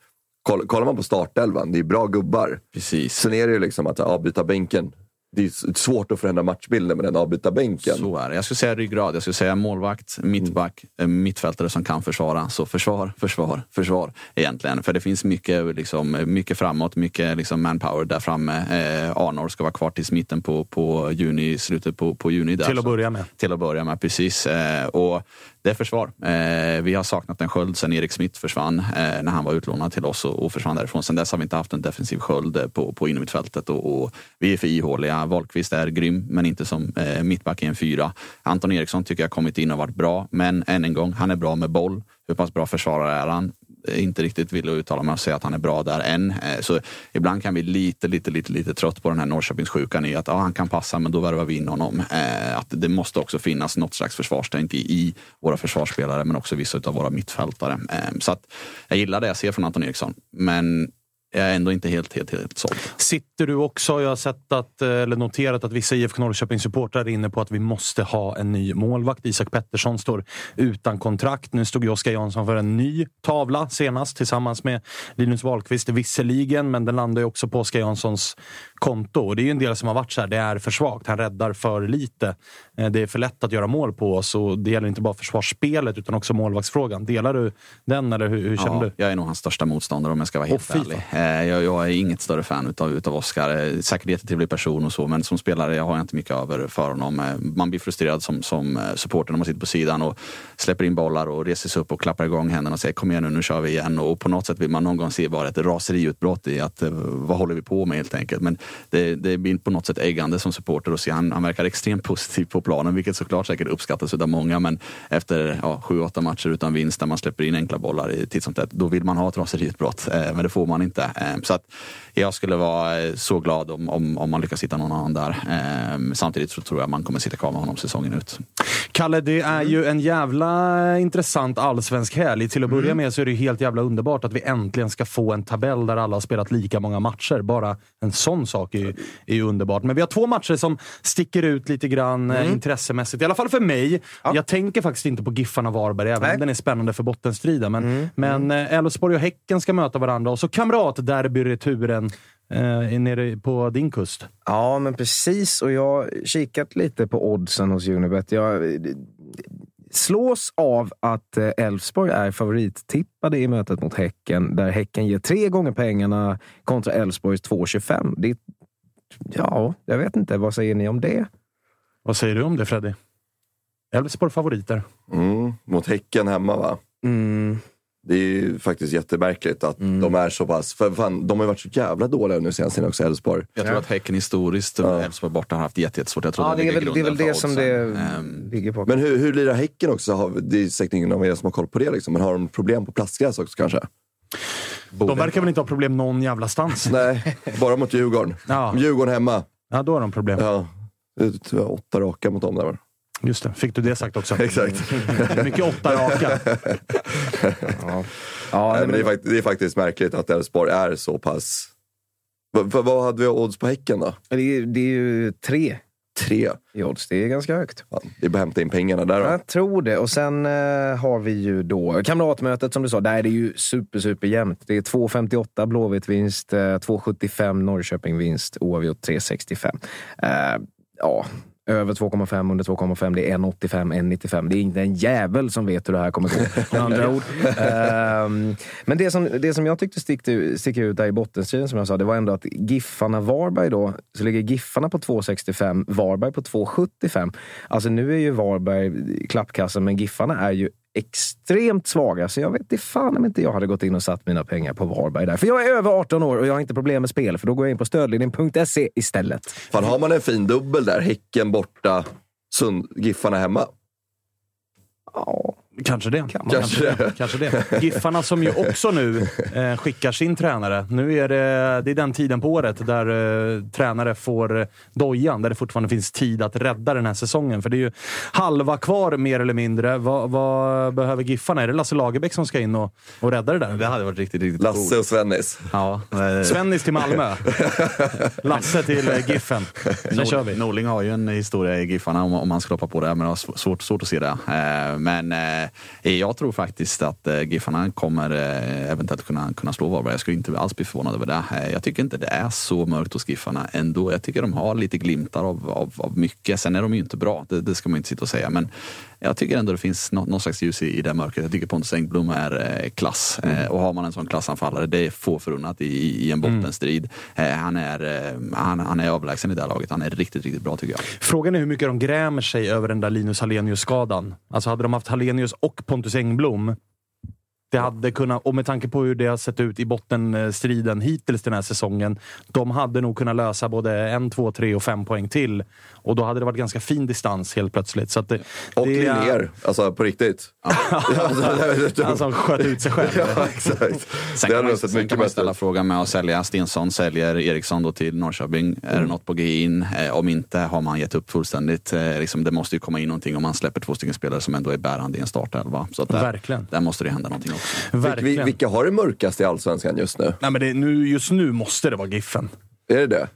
koll, kollar man på startelvan, det är bra gubbar. Precis. Sen är det ju liksom att ja, byta bänken det är svårt att förändra matchbilden med den avbytarbänken. Så är det. Jag skulle säga ryggrad. Jag skulle säga målvakt, mittback, mm. mittfältare som kan försvara. Så försvar, försvar, försvar egentligen. För det finns mycket, liksom, mycket framåt, mycket liksom manpower där framme. Eh, Arnor ska vara kvar tills mitten på, på juni, slutet på, på juni. Där, till att börja med. Till att börja med, precis. Eh, och det är försvar. Eh, vi har saknat en sköld sen Erik Smith försvann eh, när han var utlånad till oss och, och försvann därifrån. Sen dess har vi inte haft en defensiv sköld eh, på, på innermittfältet och, och vi är för ihåliga. Wahlqvist är grym, men inte som eh, mittback i en fyra. Anton Eriksson tycker jag kommit in och varit bra, men än en gång, han är bra med boll. Hur pass bra försvarare är han? Eh, inte riktigt vill uttala mig och säga att han är bra där än. Eh, så ibland kan vi lite, lite, lite, lite trött på den här Norrköpingssjukan i att ja, han kan passa, men då värvar vi in honom. Eh, att det måste också finnas något slags försvarstänk i, våra försvarsspelare, men också vissa av våra mittfältare. Så att jag gillar det jag ser från Anton Eriksson, men jag är ändå inte helt, helt, helt såld. Sitter du också, jag har sett att, eller noterat att vissa IFK Norrköping-supportrar är inne på att vi måste ha en ny målvakt. Isak Pettersson står utan kontrakt. Nu stod Oskar Jansson för en ny tavla senast tillsammans med Linus Wahlqvist visserligen, men den landar ju också på Oskar Janssons konto. Och det är ju en del som har varit så här, det är för svagt. Han räddar för lite. Eh, det är för lätt att göra mål på oss och det gäller inte bara försvarsspelet utan också målvaktsfrågan. Delar du den eller hur, hur känner ja, du? Jag är nog hans största motståndare om jag ska vara helt oh, ärlig. Eh, jag, jag, är inget större fan utav, utav Oscar. Eh, säkert jättetrevlig person och så, men som spelare jag har jag inte mycket över för honom. Eh, man blir frustrerad som, som supporter när man sitter på sidan och släpper in bollar och reser sig upp och klappar igång händerna och säger kom igen nu, nu kör vi igen. Och på något sätt vill man någon gång se bara ett raseriutbrott i att vad håller vi på med helt enkelt. Men det, det blir på något sätt äggande som supporter att se. Han, han verkar extremt *laughs* positiv på planen, vilket såklart säkert uppskattas av många. Men efter ja, sju, åtta matcher utan vinst där man släpper in enkla bollar i titt som tätt, då vill man ha ett raseriutbrott. Men det får man inte. Eh, så att jag skulle vara eh, så glad om, om, om man lyckas hitta någon annan där. Eh, samtidigt så tror jag man kommer sitta kvar med honom säsongen ut. Kalle, det är ju en jävla intressant allsvensk helg. Till att börja mm. med så är det helt jävla underbart att vi äntligen ska få en tabell där alla har spelat lika många matcher. Bara en sån sak är ju, är ju underbart. Men vi har två matcher som sticker ut lite grann mm. intressemässigt. I alla fall för mig. Ja. Jag tänker faktiskt inte på Giffarna Varberg, även om den är spännande för bottenstriden. Men, mm. men mm. Elfsborg och Häcken ska möta varandra och så kamratderby-returen eh, nere på din kust. Ja, men precis. Och jag har kikat lite på oddsen hos Unibet. Jag slås av att eh, Elfsborg är favorittippade i mötet mot Häcken, där Häcken ger tre gånger pengarna kontra Elfsborgs 2,25. Det Ja, jag vet inte. Vad säger ni om det? Vad säger du om det, Freddy? Elfsborg favoriter. Mm, mot Häcken hemma, va? Mm. Det är ju faktiskt jättemärkligt att mm. de är så pass... För fan, de har ju varit så jävla dåliga nu senast också, Elfsborg. Jag tror ja. att Häcken historiskt, ja. Elfsborg borta, har haft jättesvårt. Jag tror ja, det, är väl, det är väl det som det um, ligger på. Men hur, hur lirar Häcken också? Det är säkert ingen av er som har koll på det, liksom. men har de problem på plastgräs också kanske? De verkar väl inte ha problem någon jävla stans? *laughs* Nej, bara mot Djurgården. Ja. Djurgården hemma. Ja, då har de problem. Ja. Åtta raka mot dem där. Just det, fick du det sagt också. *laughs* Exakt. Mycket åtta raka. *laughs* ja. Ja, Nej, men det, är faktiskt, det är faktiskt märkligt att Elfsborg är så pass... V vad hade vi odds på Häcken då? Det är, det är ju tre Tre i odds. Det är ganska högt. Ja, det är bara att hämta in pengarna där då. Jag tror det. Och sen eh, har vi ju då kamratmötet som du sa. Där är det ju super, super jämnt. Det är 2,58 Blåvitt vinst, eh, 2,75 Norrköping vinst, oavgjort 3,65. Eh, ja, över 2,5, under 2,5. Det är 1,85, 1,95. Det är inte en jävel som vet hur det här kommer gå. *laughs* Med andra ord. Um, men det som, det som jag tyckte stickte, sticker ut där i bottenstriden, som jag sa, det var ändå att Giffarna-Varberg då, så ligger Giffarna på 2,65, Varberg på 2,75. Alltså nu är ju Varberg klappkassen, men Giffarna är ju extremt svaga, så jag vet inte fan om inte jag hade gått in och satt mina pengar på Varberg där. För jag är över 18 år och jag har inte problem med spel, för då går jag in på stödlinjen.se istället. Fan, har man en fin dubbel där, Häcken borta, Sund, Giffarna hemma? Ja. Kanske det. Kan kanske, det. kanske det. Giffarna som ju också nu *laughs* eh, skickar sin tränare. Nu är det, det är den tiden på året där eh, tränare får eh, dojan, där det fortfarande finns tid att rädda den här säsongen. För det är ju halva kvar mer eller mindre. Vad, vad behöver Giffarna? Är det Lasse Lagerbäck som ska in och, och rädda det där? Det hade varit riktigt, riktigt Lasse och Svennis. Ja. Svennis till Malmö. *laughs* Lasse till eh, Giffen. Sen Nord, kör vi. Norling har ju en historia i Giffarna om, om man ska hoppa på det, men jag har svårt, svårt att se det. Eh, men eh, Eh, Eh, eh, jag tror faktiskt att eh, Giffarna kommer eh, eventuellt kunna, kunna slå Varberg. Jag skulle inte alls bli förvånad över det. Eh, jag tycker inte det är så mörkt hos Giffarna ändå. Jag tycker de har lite glimtar av, av, av mycket. Sen är de ju inte bra, det, det ska man inte sitta och säga. Men jag tycker ändå det finns något, något slags ljus i, i det mörkret. Jag tycker Pontus Engblom är eh, klass. Eh, och har man en sån klassanfallare, det är få förunnat i, i en bottenstrid. Eh, han, är, eh, han, han är överlägsen i det här laget. Han är riktigt, riktigt bra tycker jag. Frågan är hur mycket de grämer sig över den där Linus Hallenius-skadan. Alltså hade de haft Hallenius och Pontus Engblom det hade kunnat, och med tanke på hur det har sett ut i bottenstriden hittills den här säsongen. De hade nog kunnat lösa både en, två, tre och fem poäng till. Och då hade det varit ganska fin distans helt plötsligt. Så det, och det, Linnér, alltså på riktigt. *laughs* Han som sköt ut sig själv. ja, exakt. Sen kan man, sen kan man ställa frågan med att sälja Stensson, säljer Eriksson då till Norrköping. Mm. Är det något på G in? Eh, om inte har man gett upp fullständigt. Eh, liksom, det måste ju komma in någonting om man släpper två stycken spelare som ändå är bärande i en startelva. Så att där, Verkligen. där måste det hända någonting också. Verkligen. Vilka har det mörkast i Allsvenskan just nu? Nej, men det, nu, just nu måste det vara Giffen. Är det det?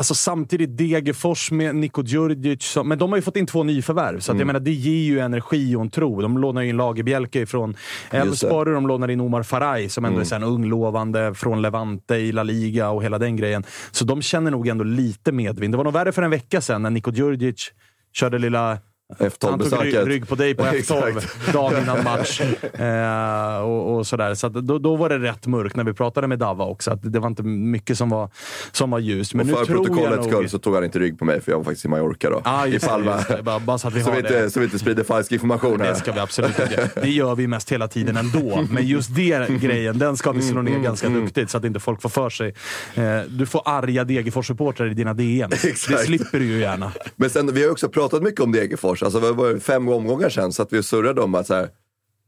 Alltså samtidigt Degerfors med Niko Djurdjic. Men de har ju fått in två nyförvärv, så att jag menar, det ger ju energi och en tro. De lånar ju in Lagerbjälke från Elfsborg och de lånar in Omar Faraj som ändå är så här en ung lovande från Levante i La Liga och hela den grejen. Så de känner nog ändå lite medvind. Det var nog värre för en vecka sedan när Niko Djurdjic körde lilla han tog rygg, F12-besöket. rygg på dig på F12 *laughs* Exakt. dagen innan match. *laughs* Eh, och, och sådär. Så då, då var det rätt mörkt när vi pratade med Dava också. Att det var inte mycket som var, som var ljust. Men och för protokollets nog... skull så tog han inte rygg på mig för jag var faktiskt i Mallorca då. Ah, just just det. Bara, bara så att vi *laughs* så, vi inte, så vi inte sprider falsk information här. Det ska vi absolut inte. Det gör vi mest hela tiden ändå. Men just det grejen, den ska vi slå ner Mm, ganska duktigt så att inte folk får för sig. Eh, du får arga Degerfors-supportrar i dina DM. Det slipper du ju gärna. Men sen, vi har också pratat mycket om Degerfors. Alltså, det var fem omgångar sedan så att vi surrade om att så här,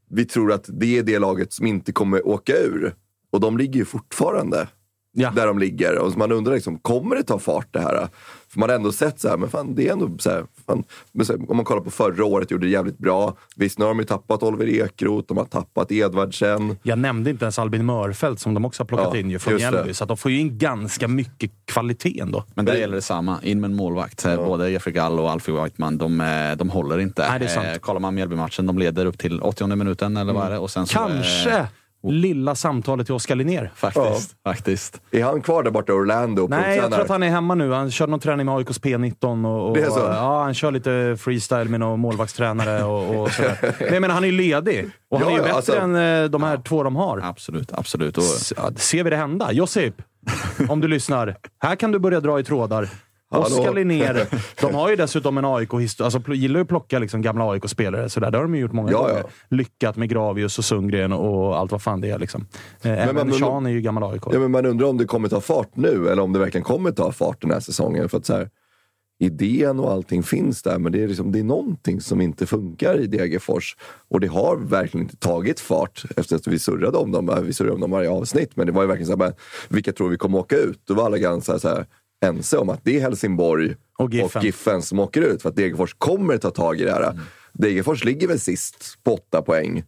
vi tror att det är det laget som inte kommer åka ur. Och de ligger ju fortfarande där de ligger. Och man undrar, liksom, kommer det ta fart det här? För man har ändå sett så här, men fan, det är ändå så här, fan, men så här, om man kollar på förra året, gjorde det jävligt bra. Visst, nu har de ju tappat Oliver Ekroth, de har tappat Edvardsen. Jag nämnde inte ens Albin Mörfelt som de också har plockat Ja, in ju från. Mjällby. Så att de får ju in ganska mycket kvalitet ändå. Men där gäller det samma. In med en målvakt. Både Jeffrey Gall och Alfie Whiteman, de, eh, de håller inte. Nej, det är sant. Eh, kollar man Mjällby-matchen, de leder upp till 80 minuten eller vad är det? Och sen så, Kanske eh, lilla samtalet till Oskar Linnér. Faktiskt. faktiskt. Är han kvar där borta i Orlando Nej, jag tror att han är hemma nu. Han kör någon träning med AIKs P19. Och, och, Det är så? Ja, han kör lite freestyle med någon målvaktstränare och, och sådär. Nej, men han är ju ledig. Och han Ja, är ju ja, bättre alltså- än eh, de här två de har. Absolut, absolut. Och, S- ja, ser vi det hända? Josip, om du lyssnar. Här kan du börja dra i trådar. Oskar Linnér. *laughs* De har ju dessutom en AIK-historia. Alltså, gillar ju att plocka liksom gamla AIK-spelare. Så där. Det har de ju gjort många Ja, gånger. ja. Lyckat med Gravius och Sundgren och allt vad fan det är. Liksom. Eh, Även men- men- Sean är ju gammal AIK. Ja, men man undrar om det kommer ta fart nu eller om det verkligen kommer ta fart den här säsongen. För att så här, idén och allting finns där, men det är, liksom, det är någonting som inte funkar i Degerfors. Och det har verkligen inte tagit fart efter att vi surrade om dem. Vi surrade om dem varje avsnitt, men det var ju verkligen så här, vilka tror vi kommer åka ut? Då var alla ganska så här, ense om att det är Helsingborg Och Giffen. och Giffen som åker ut. För att Degerfors kommer ta tag i det här. Degerfors ligger väl sist på åtta poäng.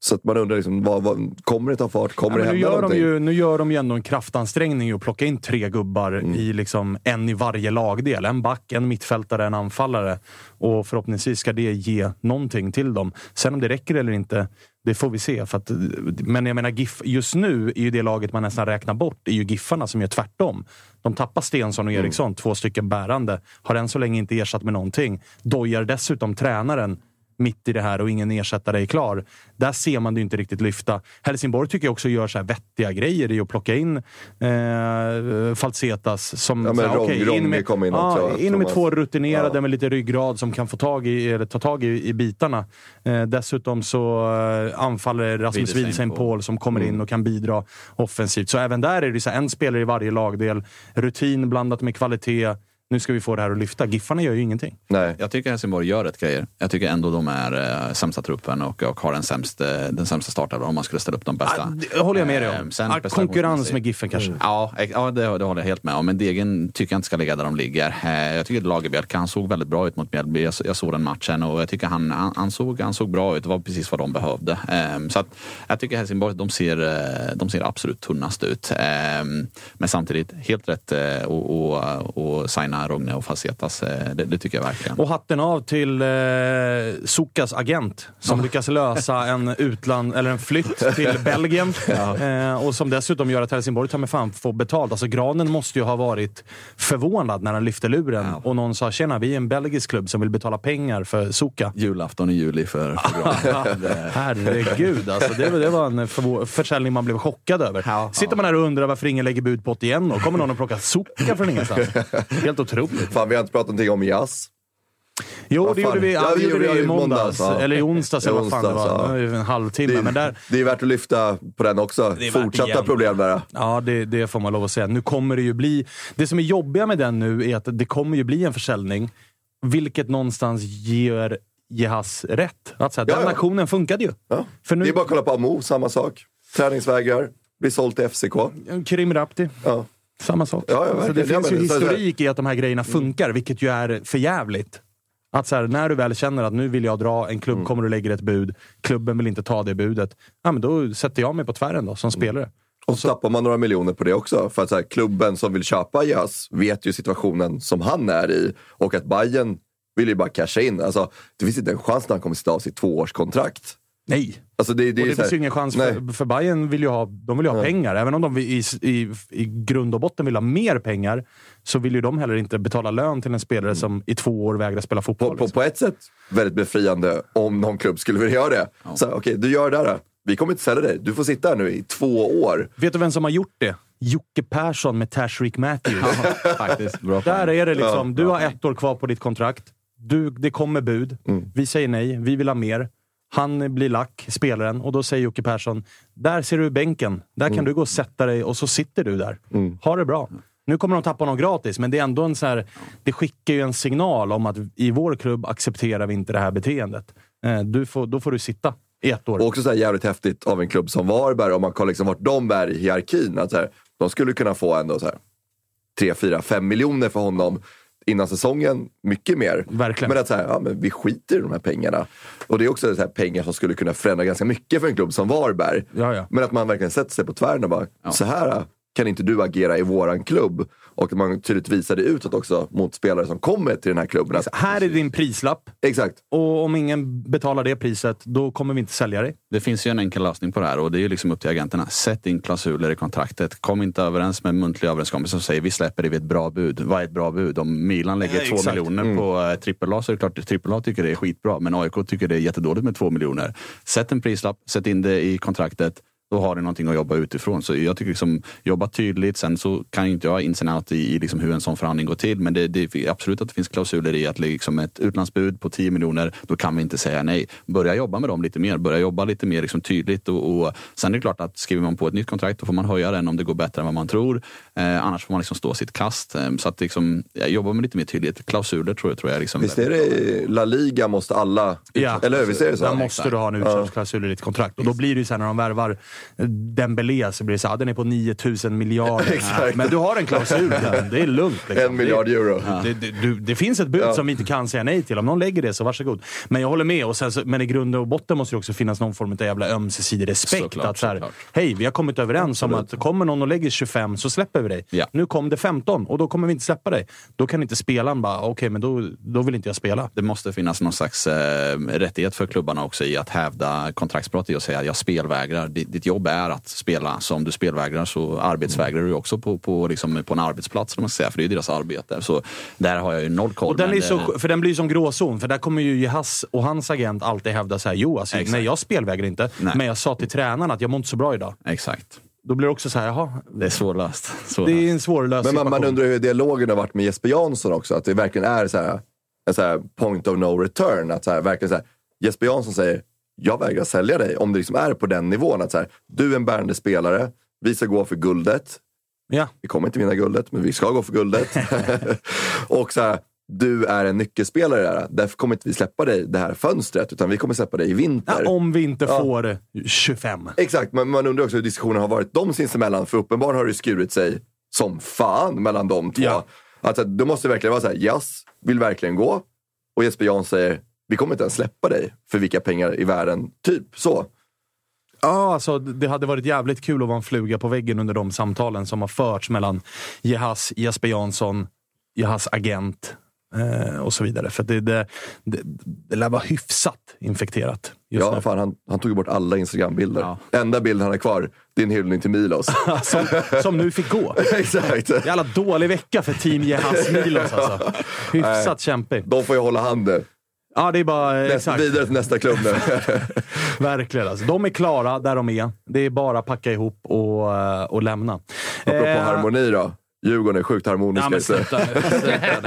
Så att man undrar, liksom, vad, vad, kommer det ta fart? Kommer Ja, det men nu, hända gör de någonting? ju, nu gör de ju ändå en kraftansträngning att plocka in tre gubbar, Mm. i liksom en i varje lagdel. En back, en mittfältare, en anfallare. Och förhoppningsvis ska det ge någonting till dem. Sen om det räcker eller inte, det får vi se. För att, men jag menar, GIF, just nu är ju det laget man nästan räknar bort är ju Giffarna som gör tvärtom. De tappar Stensson och Mm. Eriksson, två stycken bärande. Har än så länge inte ersatt med någonting. Dojar dessutom tränaren mitt i det här och ingen ersättare är klar. Där ser man det inte riktigt lyfta. Helsingborg tycker jag också gör så här vettiga grejer i att plocka in eh, Falsetas. Som, Ja, men här, Ronny in med, kom in också, ja, in med två rutinerade Ja. med lite ryggrad som kan få tag i, eller ta tag i, i bitarna. Eh, dessutom så eh, anfaller Rasmus Wiedesein Paul. Paul som kommer Mm. in och kan bidra offensivt. Så även där är det så här, en spelare i varje lagdel. Rutin blandat med kvalitet. Nu ska vi få det här att lyfta. Giffarna gör ju ingenting. Nej. Jag tycker Helsingborg gör rätt grejer. Jag tycker ändå de är eh, sämsta truppen och, och har den sämsta, den sämsta startelvan om man skulle ställa upp de bästa. Ah, det håller jag med dig om. Eh, sen Ah, konkurrens med Giffen kanske. Ja, ex- ja det, det håller jag helt med om. Men Degen tycker jag inte ska ligga där de ligger. Eh, Jag tycker Lagerbjälke, han såg väldigt bra ut mot Mjällby. Jag, jag såg den matchen och jag tycker han, han, han, såg, han såg bra ut. Det var precis vad de behövde. Eh, Så att jag tycker Helsingborg, de ser, eh, de ser absolut tunnast ut. Eh, Men samtidigt, helt rätt eh, att signa signa Rogne och Facetas. Eh, det, det, tycker jag verkligen. Och hatten av till eh, Sukas agent som lyckas lösa en, utland, eller en flytt till *laughs* Belgien. ja. eh, och som dessutom gör att Helsingborg tar med fan får betalt. Alltså Granen måste ju ha varit förvånad när han lyfte luren ja. och någon sa “Tjena, vi är en belgisk klubb som vill betala pengar för Suka”. Julafton i juli för, för *laughs* Granen. Herregud, alltså, det, det var en försäljning man blev chockad över. Ja, Sitter man här och undrar varför ingen lägger bud på 81 och kommer någon och plockar Suka från ingenstans. *laughs* Helt otroligt. Fan, vi har inte pratat någonting om jazz. Jo, det gjorde vi, ja, vi gjorde det i måndags. Ja. Eller i onsdags, eller vad fan det var. Ja. En halvtimme. Det, men där, det är värt att lyfta på den också. Fortsatta problem där. Ja, det, det får man lov att säga. Nu kommer det ju bli... Det som är jobbiga med den nu är att det kommer ju bli en försäljning, vilket någonstans ger Jehas rätt. Att så här, den aktionen funkade ju. För nu... Det är bara att kolla på Amo, samma sak. Träningsvägrar, blir såld till FCK. Krim Rapti. Ja. Samma sak. Ja, ja, så det finns ju historik i att de här grejerna funkar, vilket ju är för jävligt. Att så här, när du väl känner att nu vill jag dra, en klubb mm. kommer och lägger ett bud, klubben vill inte ta det budet. Ja, men då sätter jag mig på tvären då, som mm. spelare. Och så tappar man några miljoner på det också. För att så här, klubben som vill köpa Jas vet ju situationen som han är i. Och att Bayern vill ju bara casha in. Alltså, det finns inte en chans när han kommer sitta av sitt tvåårskontrakt. Nej. Alltså det, det, och det finns ju ingen chans, för, för Bayern vill ju ha, de vill ha pengar. Även om de i, i, i grund och botten vill ha mer pengar, så vill ju de heller inte betala lön till en spelare som i två år vägrar spela fotboll. På, liksom. på ett sätt väldigt befriande om någon klubb skulle vilja göra det. Ja. Okej, okay, du gör det där. Vi kommer inte sälja dig. Du får sitta här nu i två år. Vet du vem som har gjort det? Jocke Persson med Tashreeq Matthews. *laughs* Där är det liksom, du har ett år kvar på ditt kontrakt. Du, det kommer bud. Mm. Vi säger nej. Vi vill ha mer. Han blir lack, spelaren, och då säger Jocke Persson, där ser du bänken. Där kan mm. du gå och sätta dig och så sitter du där. Mm. Ha det bra. Nu kommer de tappa honom gratis, men det är ändå en så här, det skickar ju en signal om att i vår klubb accepterar vi inte det här beteendet. Eh, du får, då får du sitta i ett år. Och också så jävligt häftigt av en klubb som Varberg, om man kollar liksom vart de är i hierarkin. Att så här, de skulle kunna få ändå så här, 3, 4, 5 miljoner för honom innan säsongen mycket mer. Verkligen. Men att så här, ja, men vi skiter i de här pengarna. Och det är också så här, pengar som skulle kunna förändra ganska mycket för en klubb som Varberg. Ja, ja. Men att man verkligen sätter sig på tvären och bara, ja. så här kan inte du agera i våran klubb? Och man tydligt visar det utåt också mot spelare som kommer till den här klubben. Att, här är din prislapp. Exakt. Och om ingen betalar det priset, då kommer vi inte sälja dig. Det finns ju en enkel lösning på det här och det är liksom upp till agenterna. Sätt in klausuler i kontraktet. Kom inte överens med muntliga överenskommelser som säger vi släpper det vid ett bra bud. Vad är ett bra bud? Om Milan lägger ja, två miljoner mm. på eh, trippel A så är det klart att trippel A tycker det är skitbra. Men AIK tycker det är jättedåligt med två miljoner. Sätt en prislapp, sätt in det i kontraktet då har du någonting att jobba utifrån. Så jag tycker liksom, jobba tydligt. Sen så kan inte jag ins i, i liksom hur en sån förhandling går till. Men det, det är absolut att det finns klausuler i att liksom ett utlandsbud på 10 miljoner, då kan vi inte säga nej. Börja jobba med dem lite mer. Börja jobba lite mer liksom tydligt. Och, och, sen är det klart att skriver man på ett nytt kontrakt, då får man höja den om det går bättre än vad man tror. Eh, annars får man liksom stå sitt kast. Eh, så att liksom, jobba med lite mer tydlighet. Klausuler tror jag, tror jag liksom Visst är det La Liga måste alla... Ja, eller hur? Visst är det så? Där måste du ha en utköpsklausul i ditt kontrakt. Och då blir det ju sen när de värvar Dembélé så blir det så den är på 9000 miljarder. *laughs* Men du har en klausul, *laughs* det är lugnt. Liksom. En miljard euro. Det, det, det, det finns ett bud ja. som vi inte kan säga nej till. Om någon lägger det så varsågod. Men jag håller med. Och sen, men i grund och botten måste det också finnas någon form av jävla ömsesidig respekt. Såklart, att så här, hej, vi har kommit överens om att kommer någon och lägger 25 så släpper vi dig. Ja. Nu kom det 15 och då kommer vi inte släppa dig. Då kan inte spelaren bara, okej, okay, men då, då vill inte jag spela. Det måste finnas någon slags eh, rättighet för klubbarna också i att hävda kontraktsbrott i och säga att jag spelvägrar. Ditt jobb är att spela så om du spelvägrar så arbetsvägrar du också på, på, liksom, på en arbetsplats. Man säga, för det är deras arbete. Så där har jag ju noll koll. Och den, är så, för den blir som gråzon, för där kommer ju Jehas och hans agent alltid hävda så här, jo alltså, nej jag spelvägrar inte, nej. men jag sa till tränaren att jag mår inte så bra idag. Exakt. Då blir det också så här, jaha. Det är svårlöst. svårlöst. Det är en svårlöst Men man, man, undrar hur dialogen har varit med Jesper Jansson också. Att det verkligen är så här, en så här point of no return. Att så här, verkligen så här, Jesper Jansson säger, jag vägrar sälja dig. Om det liksom är på den nivån. Att så här, du är en bärande spelare. Vi ska gå för guldet. Ja. Vi kommer inte vinna guldet, men vi ska gå för guldet. *laughs* och så här, du är en nyckelspelare där. Därför kommer inte vi släppa dig det här fönstret, utan vi kommer släppa dig i vinter. Ja, om vi inte ja. får 25. Exakt, men man undrar också hur diskussionen har varit dem sinsemellan. För uppenbarligen har det skurit sig som fan mellan de två. Ja. Alltså, då måste det verkligen vara så här, Jas vill verkligen gå. Och Jesper Jan säger, vi kommer inte ens släppa dig för vilka pengar i världen. Typ så. Ja, alltså, det hade varit jävligt kul att vara en fluga på väggen under de samtalen som har förts mellan Jehas, Jesper Jansson, jag hans agent eh, och så vidare. För det, det, det, det lär vara hyfsat infekterat Ja, nu. fan, han, han tog bort alla Instagram-bilder. Enda bilden han har kvar, det är en hyllning till Milos. *laughs* som, som nu fick gå. *laughs* Exakt. Jävla dålig vecka för Team Jehas Milos alltså. *laughs* Hyfsat Nej. kämpig. De får ju hålla handen. Ja, det är bara... Nästa, Exakt. vidare till nästa klubb nu. *laughs* Verkligen. Alltså. De är klara där de är. Det är bara att packa ihop och, eh, och lämna. Apropå Eh, harmoni då. Djurgården är sjukt harmoniska. Ja, men sluta nu. Sluta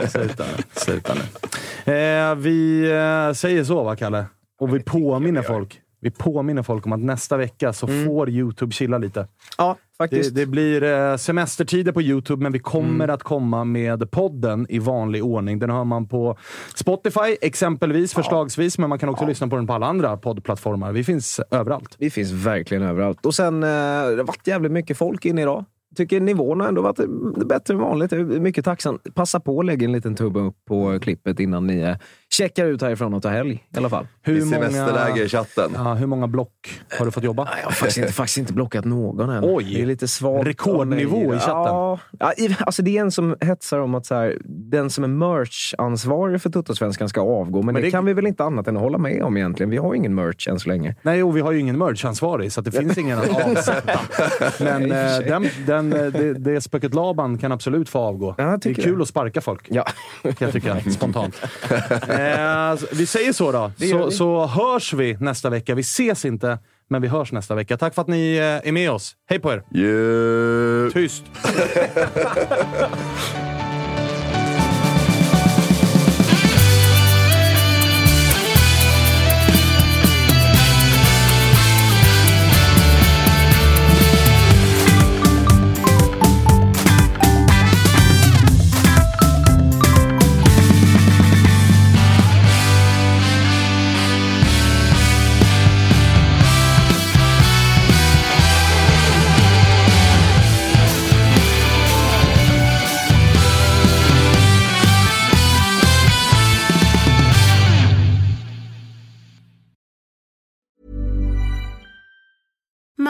nu. Sluta nu. Sluta nu. Eh, vi eh, säger så va, Kalle? Och vi påminner folk. Vi påminner folk om att nästa vecka så får Youtube chilla lite. Ja, Det, faktiskt. det blir eh, semestertider på Youtube, men vi kommer att komma med podden i vanlig ordning. Den har man på Spotify, exempelvis, förslagsvis, men man kan också lyssna på den på alla andra poddplattformar. Vi finns överallt. Vi finns verkligen överallt. Och sen, eh, det har varit jävligt mycket folk in idag. Tycker nivån har ändå varit eh, bättre än vanligt. Jag är mycket tacksam. Passa på att lägga en liten tumme upp på klippet innan ni eh, checkar ut härifrån och tar helg i alla fall. I semesterläge i chatten. Ja, hur många block har du fått jobba? Jag har faktiskt inte, faktiskt inte blockat någon än. Oj! Det är lite svagt. Rekordnivå i chatten. Ja, alltså det är en som hetsar om att så här, den som är merch-ansvarig för Tuttosvenskan ska avgå. Men, det, det- kan vi väl inte annat än att hålla med om egentligen. Vi har ingen merch än så länge. Nej, och vi har ju ingen merch-ansvarig, så att det finns ingen att *laughs* avsätta. Men Nej, eh, den, den, eh, det, det spöket Laban kan absolut få avgå. Ja, det är kul det. att sparka folk, Ja. kan jag tycka, spontant. *laughs* Eh, så vi säger så då, så, vi. så hörs vi nästa vecka. Vi ses inte, men vi hörs nästa vecka. Tack för att ni eh, är med oss. Hej på er! Yeah. Tyst! *laughs*